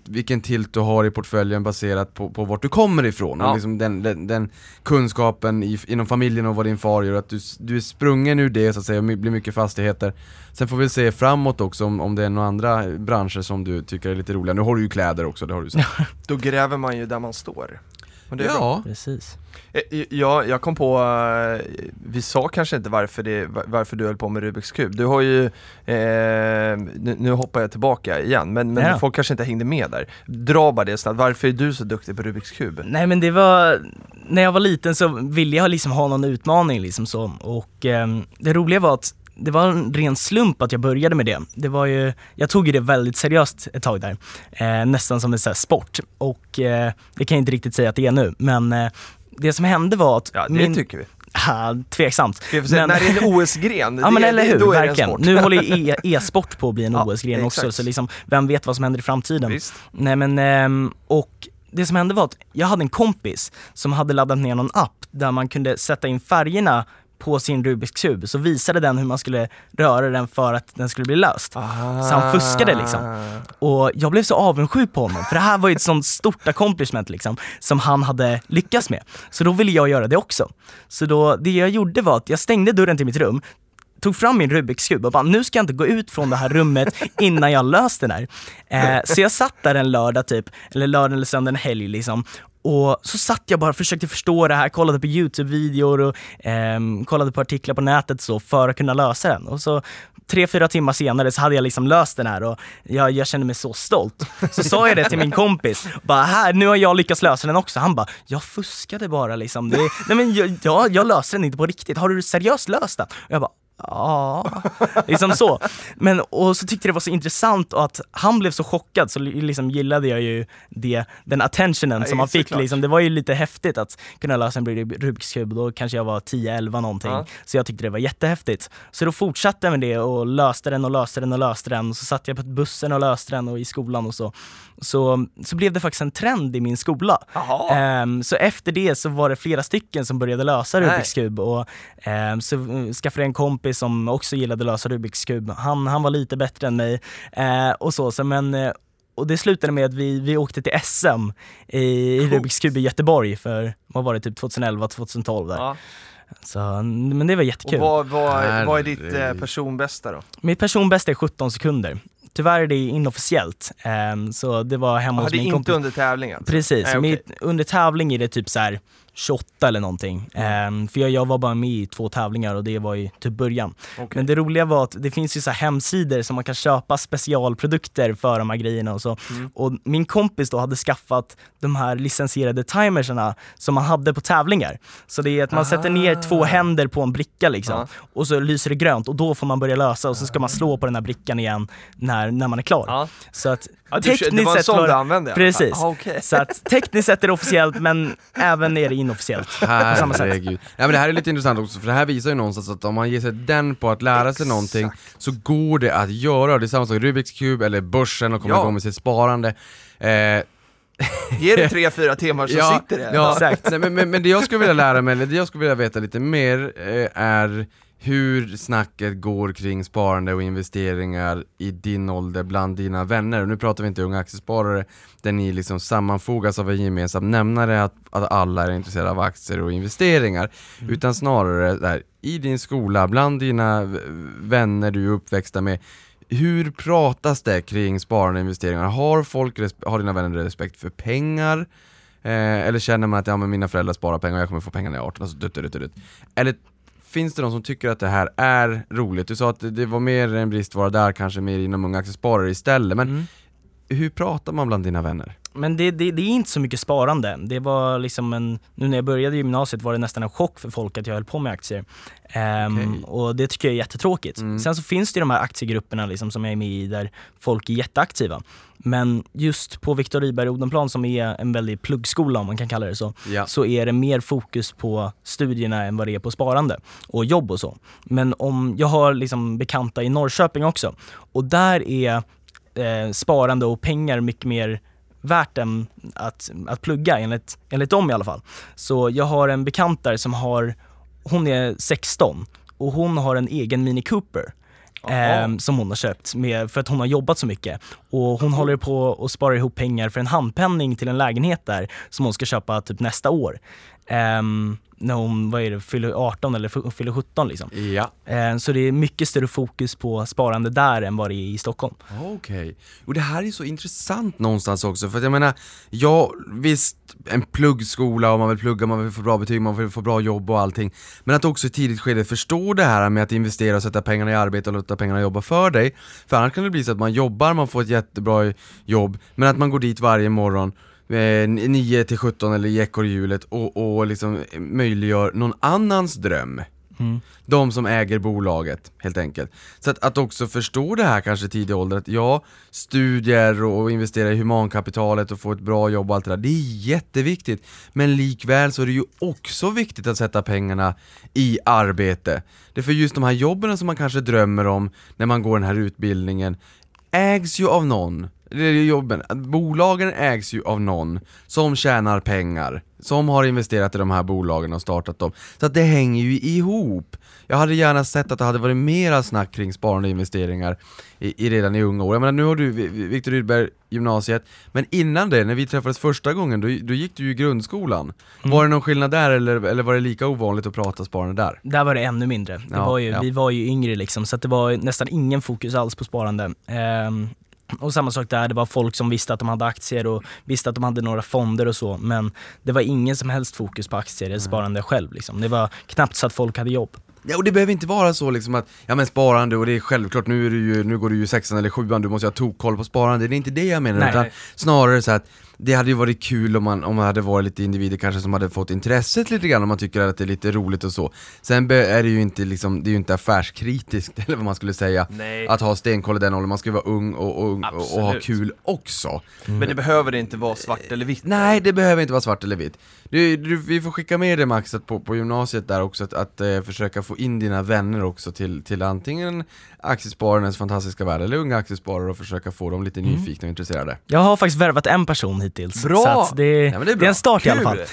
vilken tilt du har i portföljen baserat på, på vart du kommer ifrån. Ja. Och liksom den, den, den kunskapen i, inom familjen och vad din far gör, att du, du är sprungen ur det så att säga, och blir mycket fastigheter. Sen får vi se framåt också om, om det är några andra branscher som du tycker är lite roliga. Nu har du ju kläder också, det har du sagt. Då gräver man ju där man står. Och det är bra. ja, Precis. Eh, Ja, jag kom på, eh, vi sa kanske inte varför, det, varför du höll på med Rubiks kub. Du har ju, eh, nu, nu hoppar jag tillbaka igen, men, men Ja. folk kanske inte hängde med där. Dra bara det snabbt, varför är du så duktig på Rubiks kub? Nej men det var, när jag var liten så ville jag liksom ha någon utmaning liksom så och ehm, det roliga var att det var en ren slump att jag började med det. Det var ju, jag tog ju det väldigt seriöst ett tag där. Eh, nästan som en här sport. Och eh, det kan jag inte riktigt säga att det är nu, men eh, det som hände var att Ja, det min... tycker vi. Ah, tveksamt. säga, Men- när det är en OS-gren, Ja men eller hur, då är det en verkligen. sport. Nu håller ju e- e-sport på att bli en Ja, OS-gren också, så liksom, vem vet vad som händer i framtiden. Visst. Nej men, ehm, och det som hände var att jag hade en kompis som hade laddat ner någon app där man kunde sätta in färgerna på sin Rubiks kub, så visade den hur man skulle röra den för att den skulle bli löst. Så han fuskade liksom. Och jag blev så avundsjuk på honom, för det här var ju ett sånt stort accomplishment liksom, som han hade lyckats med. Så då ville jag göra det också. Så då, det jag gjorde var att jag stängde dörren till mitt rum, tog fram min Rubiks kub och bara, nu ska jag inte gå ut från det här rummet innan jag löst den här. Eh, så jag satt där en lördag typ, eller lördag eller söndag, en helg liksom. Och så satt jag bara och försökte förstå det här, kollade på YouTube-videor och eh, kollade på artiklar på nätet så för att kunna lösa den. Och så tre, fyra timmar senare så hade jag liksom löst den här och jag, jag kände mig så stolt. Så sa jag det till min kompis, bara här, nu har jag lyckats lösa den också. Han bara, jag fuskade bara liksom. Det, nej men jag, jag, jag löste den inte på riktigt, har du seriöst löst den? Och jag bara, Ja, liksom så. Men, och så tyckte jag det var så intressant och att han blev så chockad så li- liksom gillade jag ju det, den attentionen som han fick. Liksom. Det var ju lite häftigt att kunna lösa en Rub- Rubiks kub, då kanske jag var 10-11 någonting. Ja. Så jag tyckte det var jättehäftigt. Så då fortsatte jag med det och löste den och löste den och löste den. Så satt jag på bussen och löste den och i skolan och så. Så, så blev det faktiskt en trend i min skola. Ehm, så efter det så var det flera stycken som började lösa. Rubiks kub och ehm, så skaffade jag en kompis som också gillade att lösa Rubiks kub. Han, han var lite bättre än mig eh, och så, så men eh, och det slutade med att vi, vi åkte till SM i, i. Rubiks kub i Göteborg för, vad var det, typ 2011, 2012 där. Ja. Så, men det var Och jättekul. vad, vad, vad är ditt eh, personbästa då? Mitt personbästa är 17 sekunder. Tyvärr är det inofficiellt, ehm, så det var hemma Ah, hos det är min inte kompis. under tävlingen? Precis, Nej, okej. mitt, under tävling är det typ så här 28 eller någonting. Ehm, för jag, jag var bara med i två tävlingar och det var i typ början. Okej. Men det roliga var att det finns ju så hemsidor som man kan köpa specialprodukter för de här grejerna och så. Mm. Och min kompis då hade skaffat de här licensierade timersarna som man hade på tävlingar. Så det är att man sätter ner två händer på en bricka liksom Ja. och så lyser det grönt och då får man börja lösa och så ska man slå på den här brickan igen när, när man är klar. Ja. Så att Ja, du, det var en sån du använde? ja. Precis. Ah, okej. Så att tekniskt sett är det officiellt men även är det inofficiellt. På samma sätt. Herregud. Ja, men det här är lite intressant också, för det här visar ju någonstans att om man ger sig den på att lära sig någonting så går det att göra. Det är samma sak Rubiks kub eller börsen och komma Ja. igång med sitt sparande. Eh, Ge det tre, fyra timmar så sitter det. Ja, Exakt. Nej, men, men, men det jag skulle vilja lära mig, eller det jag skulle vilja veta lite mer eh, är hur snacket går kring sparande och investeringar i din ålder bland dina vänner. Och nu pratar vi inte unga aktiesparare där ni liksom sammanfogas av en gemensam nämnare att, att alla är intresserade av aktier och investeringar. Utan snarare där, i din skola, bland dina vänner du är uppväxta med. Hur pratas det kring sparande och investeringar? Har, folk, har dina vänner respekt för pengar? Eh, eller känner man att ja, men mina föräldrar sparar pengar och jag kommer få pengar när jag är 18? Alltså, dutt, dutt, dutt, dutt. Eller finns det någon som tycker att det här är roligt? Du sa att det- det var mer en bristvara där, kanske mer inom unga aktiesparare istället. Men Mm. hur pratar man bland dina vänner? Men det, det, det är inte så mycket sparande. Det var liksom en, nu när jag började gymnasiet var det nästan en chock för folk att jag höll på med aktier. Ehm, Okej. Och det tycker jag är jättetråkigt. Mm. Sen så finns det ju de här aktiegrupperna liksom som jag är med i där folk är jätteaktiva. Men just på Viktor Rydberg Odenplan som är en väldig pluggskola om man kan kalla det så, Ja. så är det mer fokus på studierna än vad det är på sparande och jobb och så. Men om, jag har liksom bekanta i Norrköping också och där är eh, sparande och pengar mycket mer värt än att, att plugga enligt, enligt dem i alla fall. Så jag har en bekant där som har, hon är 16 och hon har en egen Mini Cooper. Eh, som hon har köpt med, för att hon har jobbat så mycket. Och hon håller på att spara ihop pengar för en handpenning till en lägenhet där som hon ska köpa typ nästa år. Ehm, när hon, vad är det, fyller 18 eller fyller 17 liksom. Ja. Eh, så det är mycket större fokus på sparande där än vad det är i Stockholm. Okej. Och det här är så intressant någonstans också, för att jag menar, ja visst, en pluggskola och man vill plugga, man vill få bra betyg, man vill få bra jobb och allting. Men att också i tidigt skede förstå det här med att investera och sätta pengarna i arbete och låta pengarna jobba för dig. För annars kan det bli så att man jobbar, man får ett jättebra jobb, men att man går dit varje morgon 9 till 17 eller i ekorrhjulet och, och liksom möjliggör någon annans dröm. De som äger bolaget, helt enkelt. Så att, att också förstå det här kanske i tidig ålder, att ja, studier och investera i humankapitalet och få ett bra jobb och allt det där, det är jätteviktigt. Men likväl så är det ju också viktigt att sätta pengarna i arbete. Det är för just de här jobben som man kanske drömmer om när man går den här utbildningen, ägs ju av någon. Det är ju jobben. Bolagen ägs ju av någon som tjänar pengar, som har investerat i de här bolagen och startat dem. Så att det hänger ju ihop. Jag hade gärna sett att det hade varit mera snack kring sparande och investeringar i, i redan i unga år. Jag menar, nu har du Vi- Vi- Viktor Rydberg gymnasiet, men innan det, när vi träffades första gången, då, då gick du ju i grundskolan. Var det någon skillnad där eller, eller var det lika ovanligt att prata sparande där? Där var det ännu mindre. Det Ja, var ju, ja. Vi var ju yngre liksom, så att det var nästan ingen fokus alls på sparande. Ehm, och samma sak där, det var folk som visste att de hade aktier och visste att de hade några fonder och så, men det var ingen som helst fokus på aktier eller sparande själv. Liksom. Det var knappt så att folk hade jobb. Ja, och det behöver inte vara så liksom att, ja men sparande och det är självklart, nu, är du ju, nu går du ju sexan eller sjuan, du måste ha tokkoll på sparande, det är inte det jag menar, Nej. utan snarare så att det hade ju varit kul om man, om man hade varit lite individer kanske som hade fått intresset lite grann, om man tycker att det är lite roligt och så. Sen är det ju inte liksom, det är ju inte affärskritiskt eller vad man skulle säga, Nej. att ha stenkoll i den åldern, man ska ju vara ung och, och, och, och ha kul också. Men det behöver inte vara svart eller vitt. Nej, det behöver inte vara svart eller vitt. Du, du, vi får skicka med dig Max att på, på gymnasiet där också, att, att eh, försöka få in dina vänner också till, till antingen Aktiespararnas fantastiska värld eller unga aktiesparare och försöka få dem lite nyfikna och intresserade. Jag har faktiskt värvat en person hittills. Bra! Så att det, Ja, det är det, bra. är en start i alla fall. Kul.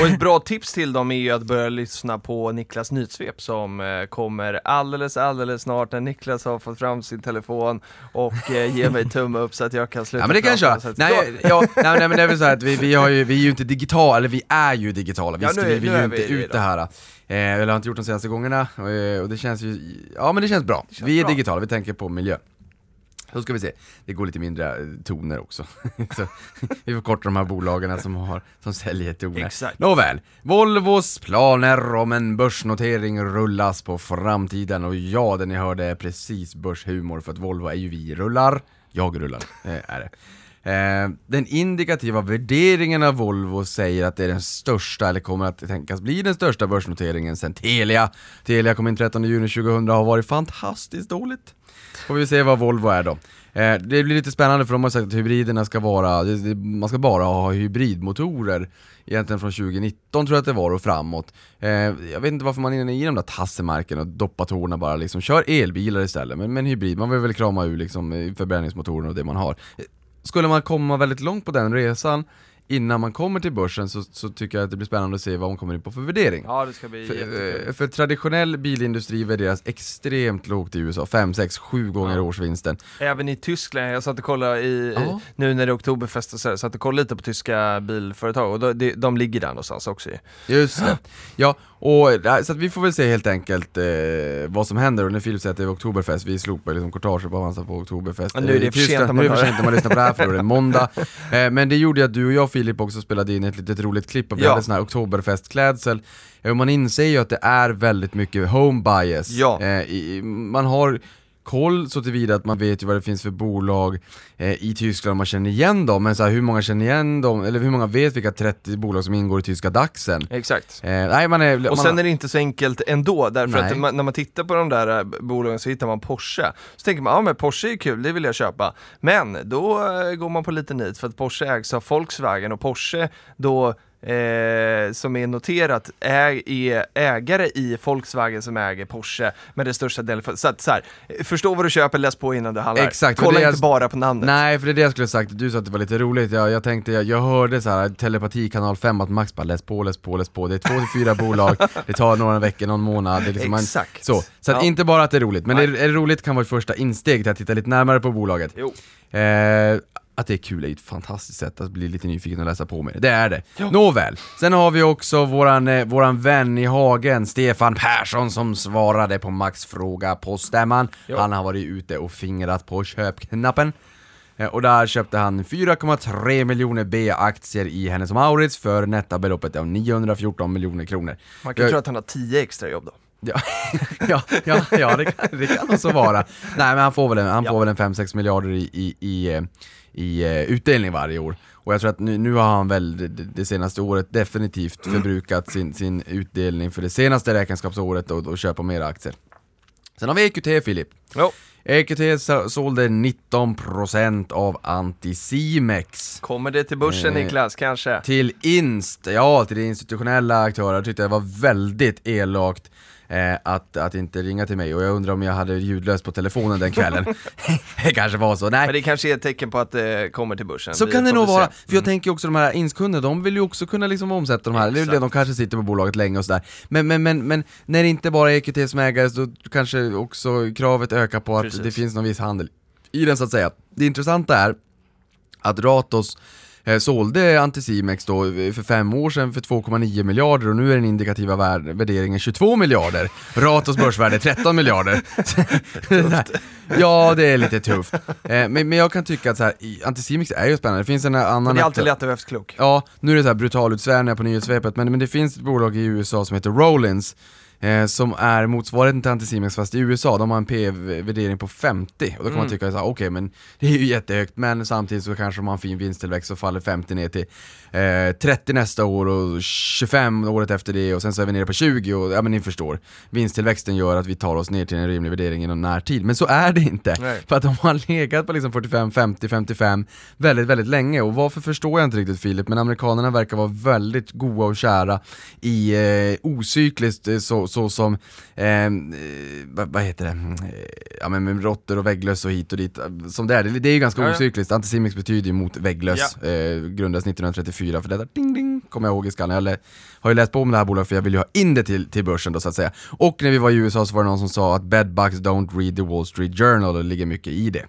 Och ett bra tips till dem är ju att börja lyssna på Niklas nyhetssvep som eh, kommer alldeles, alldeles snart när Niklas har fått fram sin telefon och eh, ger mig tumme upp så att jag kan sluta Ja men det kan jag köra. Att- Nej, ja, nej, nej men det är väl så här att vi, vi, har ju, vi är ju inte digitala, eller vi är ju digitala, vi Ja, nu skriver nu ju är inte vi det ut då. det här. Eh, eller har inte gjort de senaste gångerna, och, och det känns ju, ja men det känns bra. känns vi är bra. digitala, vi tänker på miljö. Då ska vi se, det går lite mindre eh, toner också. så, vi förkortar de här bolagen som, har, som säljer toner. Exakt. Nåväl, Volvos planer om en börsnotering rullas på framtiden och ja, det ni hörde är precis börshumor för att Volvo är ju vi rullar, jag rullar, eh, är det. Eh, den indikativa värderingen av Volvo säger att det är den största, eller kommer att tänkas bli den största börsnoteringen sen Telia. Telia kom in 13 juni 2000 och har varit fantastiskt dåligt. Får vi se vad Volvo är då. Eh, det blir lite spännande för de har sagt att hybriderna ska vara, man ska bara ha hybridmotorer Egentligen från 2019 tror jag att det var och framåt. Eh, jag vet inte varför man är inne i de där tassemärken och doppar tårna bara liksom. Kör elbilar istället, men, men hybrid, man vill väl krama ur liksom förbränningsmotorerna och det man har. Eh, skulle man komma väldigt långt på den resan innan man kommer till börsen så, så tycker jag att det blir spännande att se vad man kommer in på för värdering. Ja det ska bli För, jättekul. eh, för traditionell bilindustri värderas extremt lågt i USA, 5, 6, 7 gånger Ja. årsvinsten. Även i Tyskland, jag satt och kollade i, Ja. nu när det är oktoberfest och så, satt och kollade lite på tyska bilföretag och de, de ligger där någonstans också ju. Just det. Ja, och ja, så vi får väl se helt enkelt eh, vad som händer och när Filip säger att det är oktoberfest, vi slopar liksom courtage på Avanza på oktoberfest. Ja, nu är det Eh, i för sent Tyskland- när man Nu är det för sent när man lyssnar på det här för då är det måndag. Eh, men det gjorde ju att du och jag Filip också spelade in ett litet roligt klipp och vi Ja. hade sån här oktoberfestklädsel. Man inser ju att det är väldigt mycket home bias. Ja. Eh, i, man har koll så tillvida att man vet ju vad det finns för bolag eh, i Tyskland, man känner igen dem, men så här, hur många känner igen dem, eller hur många vet vilka 30 bolag som ingår i tyska DAXen? Exakt. Eh, nej, man är, Och man, sen är det inte så enkelt ändå, därför Nej. att man, när man tittar på de där äh, bolagen så hittar man Porsche. Så tänker man, ja men Porsche är kul, det vill jag köpa. Men då äh, går man på lite nit för att Porsche ägs av Volkswagen och Porsche då eh, som är noterat är, är ägare i Volkswagen som äger Porsche med det största delen. Så att så här, förstå vad du köper, läs på innan du handlar. Exakt, Kolla det inte bara på namnet. Nej, för det är det jag skulle sagt, du sa att det var lite roligt, jag, jag tänkte, jag, jag hörde så här telepati kanal 5 att Max bara läs på, läs på, läs på, det är två till fyra bolag, det tar några veckor, någon månad, det liksom Exakt. så. Så att Ja. inte bara att det är roligt, men Nej. är, är det roligt kan vara ett första insteg till att titta lite närmare på bolaget. Jo. Eh, att det är kul är ju ett fantastiskt sätt att bli lite nyfiken och läsa på med det, är det. Nåväl, sen har vi också våran, eh, våran vän i hagen, Stefan Persson, som svarade på Max fråga på stämman. Jo. Han har varit ute och fingrat på köpknappen. Eh, Och där köpte han 4,3 miljoner B-aktier i Hennes och Mauritz för nettabeloppet av 914 miljoner kronor. Man kan Jag- tro att han har tio extra jobb då. Ja, ja, ja, ja det, kan, det kan nog så vara. Nej men han får väl en, han Ja. får väl en 5-6 miljarder i, i, i, eh, i eh, utdelning varje år. Och jag tror att nu, nu har han väl det, det senaste året definitivt förbrukat sin, sin utdelning för det senaste räkenskapsåret och, och köpa mer aktier. Sen har vi EQT Filip. Jo. EQT så- sålde 19% av Anticimex Kommer det till börsen Eh, Niklas, kanske? till Inst, ja till institutionella aktörer, jag tyckte det var väldigt elakt eh, att, att inte ringa till mig och jag undrar om jag hade ljudlöst på telefonen den kvällen. det kanske var så, nej. Men det kanske är ett tecken på att det kommer till börsen. Så Vi kan det nog vara, för jag tänker också de här inskunderna, de vill ju också kunna liksom omsätta de här, eller Exakt. de kanske sitter på bolaget länge och sådär. Men, men, men, men när det inte bara är EQT som ägare så kanske också kravet ökar på att Precis. det finns någon viss handel i den så att säga. Det intressanta är att Ratos eh, sålde Anticimex då eh, för fem år sedan för 2,9 miljarder och nu är den indikativa vär- värderingen 22 miljarder. Ratos börsvärde är 13 miljarder. ja, det är lite tufft. Eh, men, men jag kan tycka att så här, Anticimex är ju spännande, det finns en annan... Men det är alltid lätt att vara efterklok. Ja, nu är det så här brutal utsvävningar på nyhetssvepet, men, men det finns ett bolag i USA som heter Rollins eh, som är motsvarigheten till Anticimex fast i USA, de har en P-värdering på 50 och då kan man tycka här, okej men det är ju jättehögt men samtidigt så kanske de har en fin vinsttillväxt så faller 50 ner till eh, 30 nästa år och 25 året efter det och sen så är vi nere på 20 och ja men ni förstår. Vinsttillväxten gör att vi tar oss ner till en rimlig värdering inom närtid, men så är det inte. Nej. För att de har legat på liksom 45, 50, 55 väldigt, väldigt länge. Och varför förstår jag inte riktigt Filip, men amerikanerna verkar vara väldigt goa och kära i eh, ocykliskt eh, så, så som, eh, eh, vad, vad heter det, eh, ja men med råttor och vägglöss och hit och dit, eh, som det är, det, det är ju ganska Ja, ja. ocykliskt, Anticimex betyder ju mot vägglöss, eh, grundades 1934 för detta, ding ding, kommer jag ihåg i skallen, jag lä- har ju läst på om det här bolaget för jag vill ju ha in det till, till börsen då så att säga. Och när vi var i USA så var det någon som sa att bedbugs don't read the Wall Street Journal och det ligger mycket i det.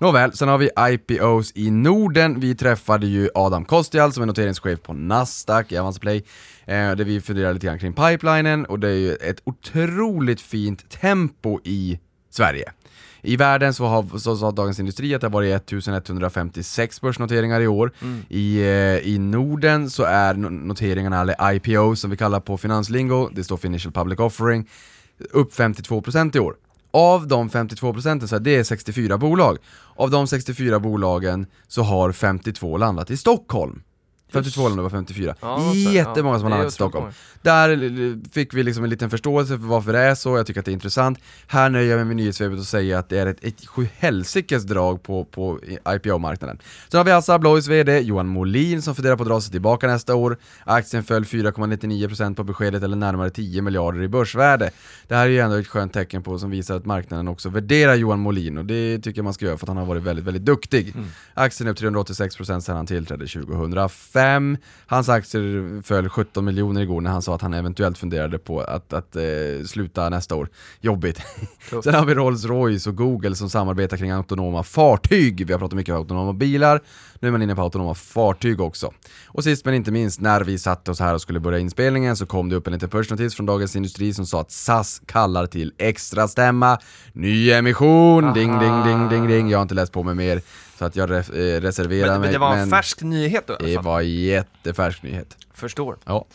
Nåväl, sen har vi IPOs i Norden. Vi träffade ju Adam Kostial som är noteringschef på Nasdaq i Avanzaplay. Eh, där vi funderar lite grann kring pipelinen och det är ju ett otroligt fint tempo i Sverige. I världen så, har, så sa Dagens Industri att det har varit 1156 börsnoteringar i år. I, eh, I Norden så är no- noteringarna, eller IPO som vi kallar på finanslingo, det står för Initial Public Offering, upp 52% i år. Av de 52 procenten, så är det 64 bolag. Av de 64 bolagen så har 52 landat i Stockholm. 52 landade var 54. Ja, Jättemånga som har det landat i Stockholm. många. Där eh, fick vi liksom en liten förståelse för varför det är så, jag tycker att det är intressant. Här nöjer jag mig med nyhetssvepet och säga att det är ett, ett sjuhelsikes drag på, på IPO-marknaden. Sen har vi Assa Abloys VD Johan Molin som funderar på att dra sig tillbaka nästa år. Aktien föll 4,99% på beskedet eller närmare 10 miljarder i börsvärde. Det här är ju ändå ett skönt tecken på som visar att marknaden också värderar Johan Molin och det tycker jag man ska göra för att han har varit väldigt, väldigt duktig. Aktien är upp 386% sedan han tillträdde 2005. Hans aktier föll 17 miljoner igår när han sa att han eventuellt funderade på att, att eh, sluta nästa år. Jobbigt. Sen har vi Rolls-Royce och Google som samarbetar kring autonoma fartyg. Vi har pratat mycket om autonoma bilar, nu är man inne på autonoma fartyg också. Och sist men inte minst, när vi satte oss här och skulle börja inspelningen så kom det upp en liten pushnotis från Dagens Industri som sa att SAS kallar till extra stämma, ny emission, ding ding ding ding ding. Jag har inte läst på mig mer så att jag re- eh, reserverar Men, mig. men det var en men färsk nyhet då det var jättefärsk nyhet. Förstår. Ja.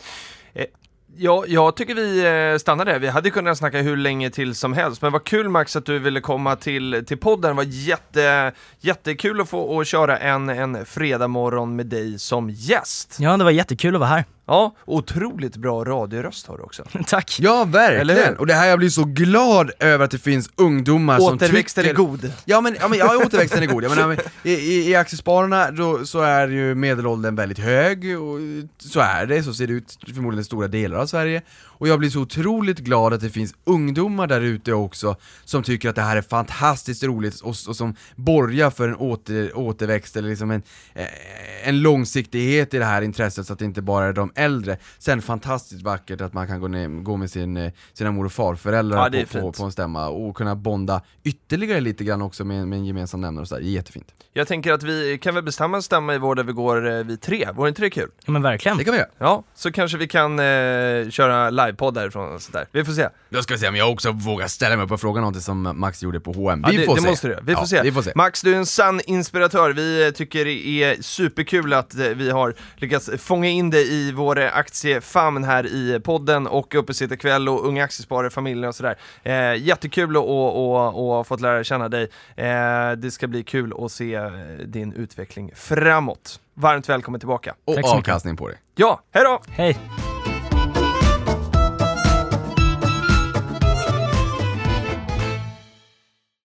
Ja, jag tycker vi eh, stannar där. Vi hade kunnat snacka hur länge till som helst, men vad kul Max att du ville komma till, till podden. Det var jätte, jättekul att få att köra en, en fredag morgon med dig som gäst. Ja, det var jättekul att vara här. Ja, otroligt bra radioröst har du också. Tack! Ja, verkligen! Och det här, jag blir så glad över att det finns ungdomar som Återväxten tycker... är god. Ja men, ja, men ja, återväxten är god. Jag menar, men, I, i, i Aktiespararna då, så är ju medelåldern väldigt hög, och så är det, så ser det ut förmodligen i stora delar av Sverige. Och jag blir så otroligt glad att det finns ungdomar där ute också som tycker att det här är fantastiskt roligt och, och som borgar för en åter, återväxt eller liksom en, eh, en långsiktighet i det här intresset så att det inte bara är de äldre. Sen fantastiskt vackert att man kan gå, ner, gå med sin, eh, sina mor och farföräldrar Ja, på, på, på en stämma och kunna bonda ytterligare lite grann också med, med en gemensam nämnare och sådär, jättefint. Jag tänker att vi kan väl bestämma en stämma i vår där vi går eh, vi tre, vore inte det kul? Ja men verkligen. Det kan vi göra. Ja, så kanske vi kan eh, köra livepodd därifrån och sådär. Vi får se. Då ska vi se om jag också vågar ställa mig upp och fråga någonting som Max gjorde på H&M. Ja, Vi det, får det se. måste du göra. Vi får Ja, se. Vi får se. Max, du är en sann inspiratör. Vi eh, tycker det är superkul att eh, vi har lyckats fånga in dig i vår eh, aktiefamn här i podden och Uppesittarkväll och Unga Aktiesparare, familjen och sådär. Eh, jättekul att och, och, och fått lära känna dig. Eh, det ska bli kul att se din utveckling framåt. Varmt välkommen tillbaka. Och avkastning på det. Ja, hej då! Hej!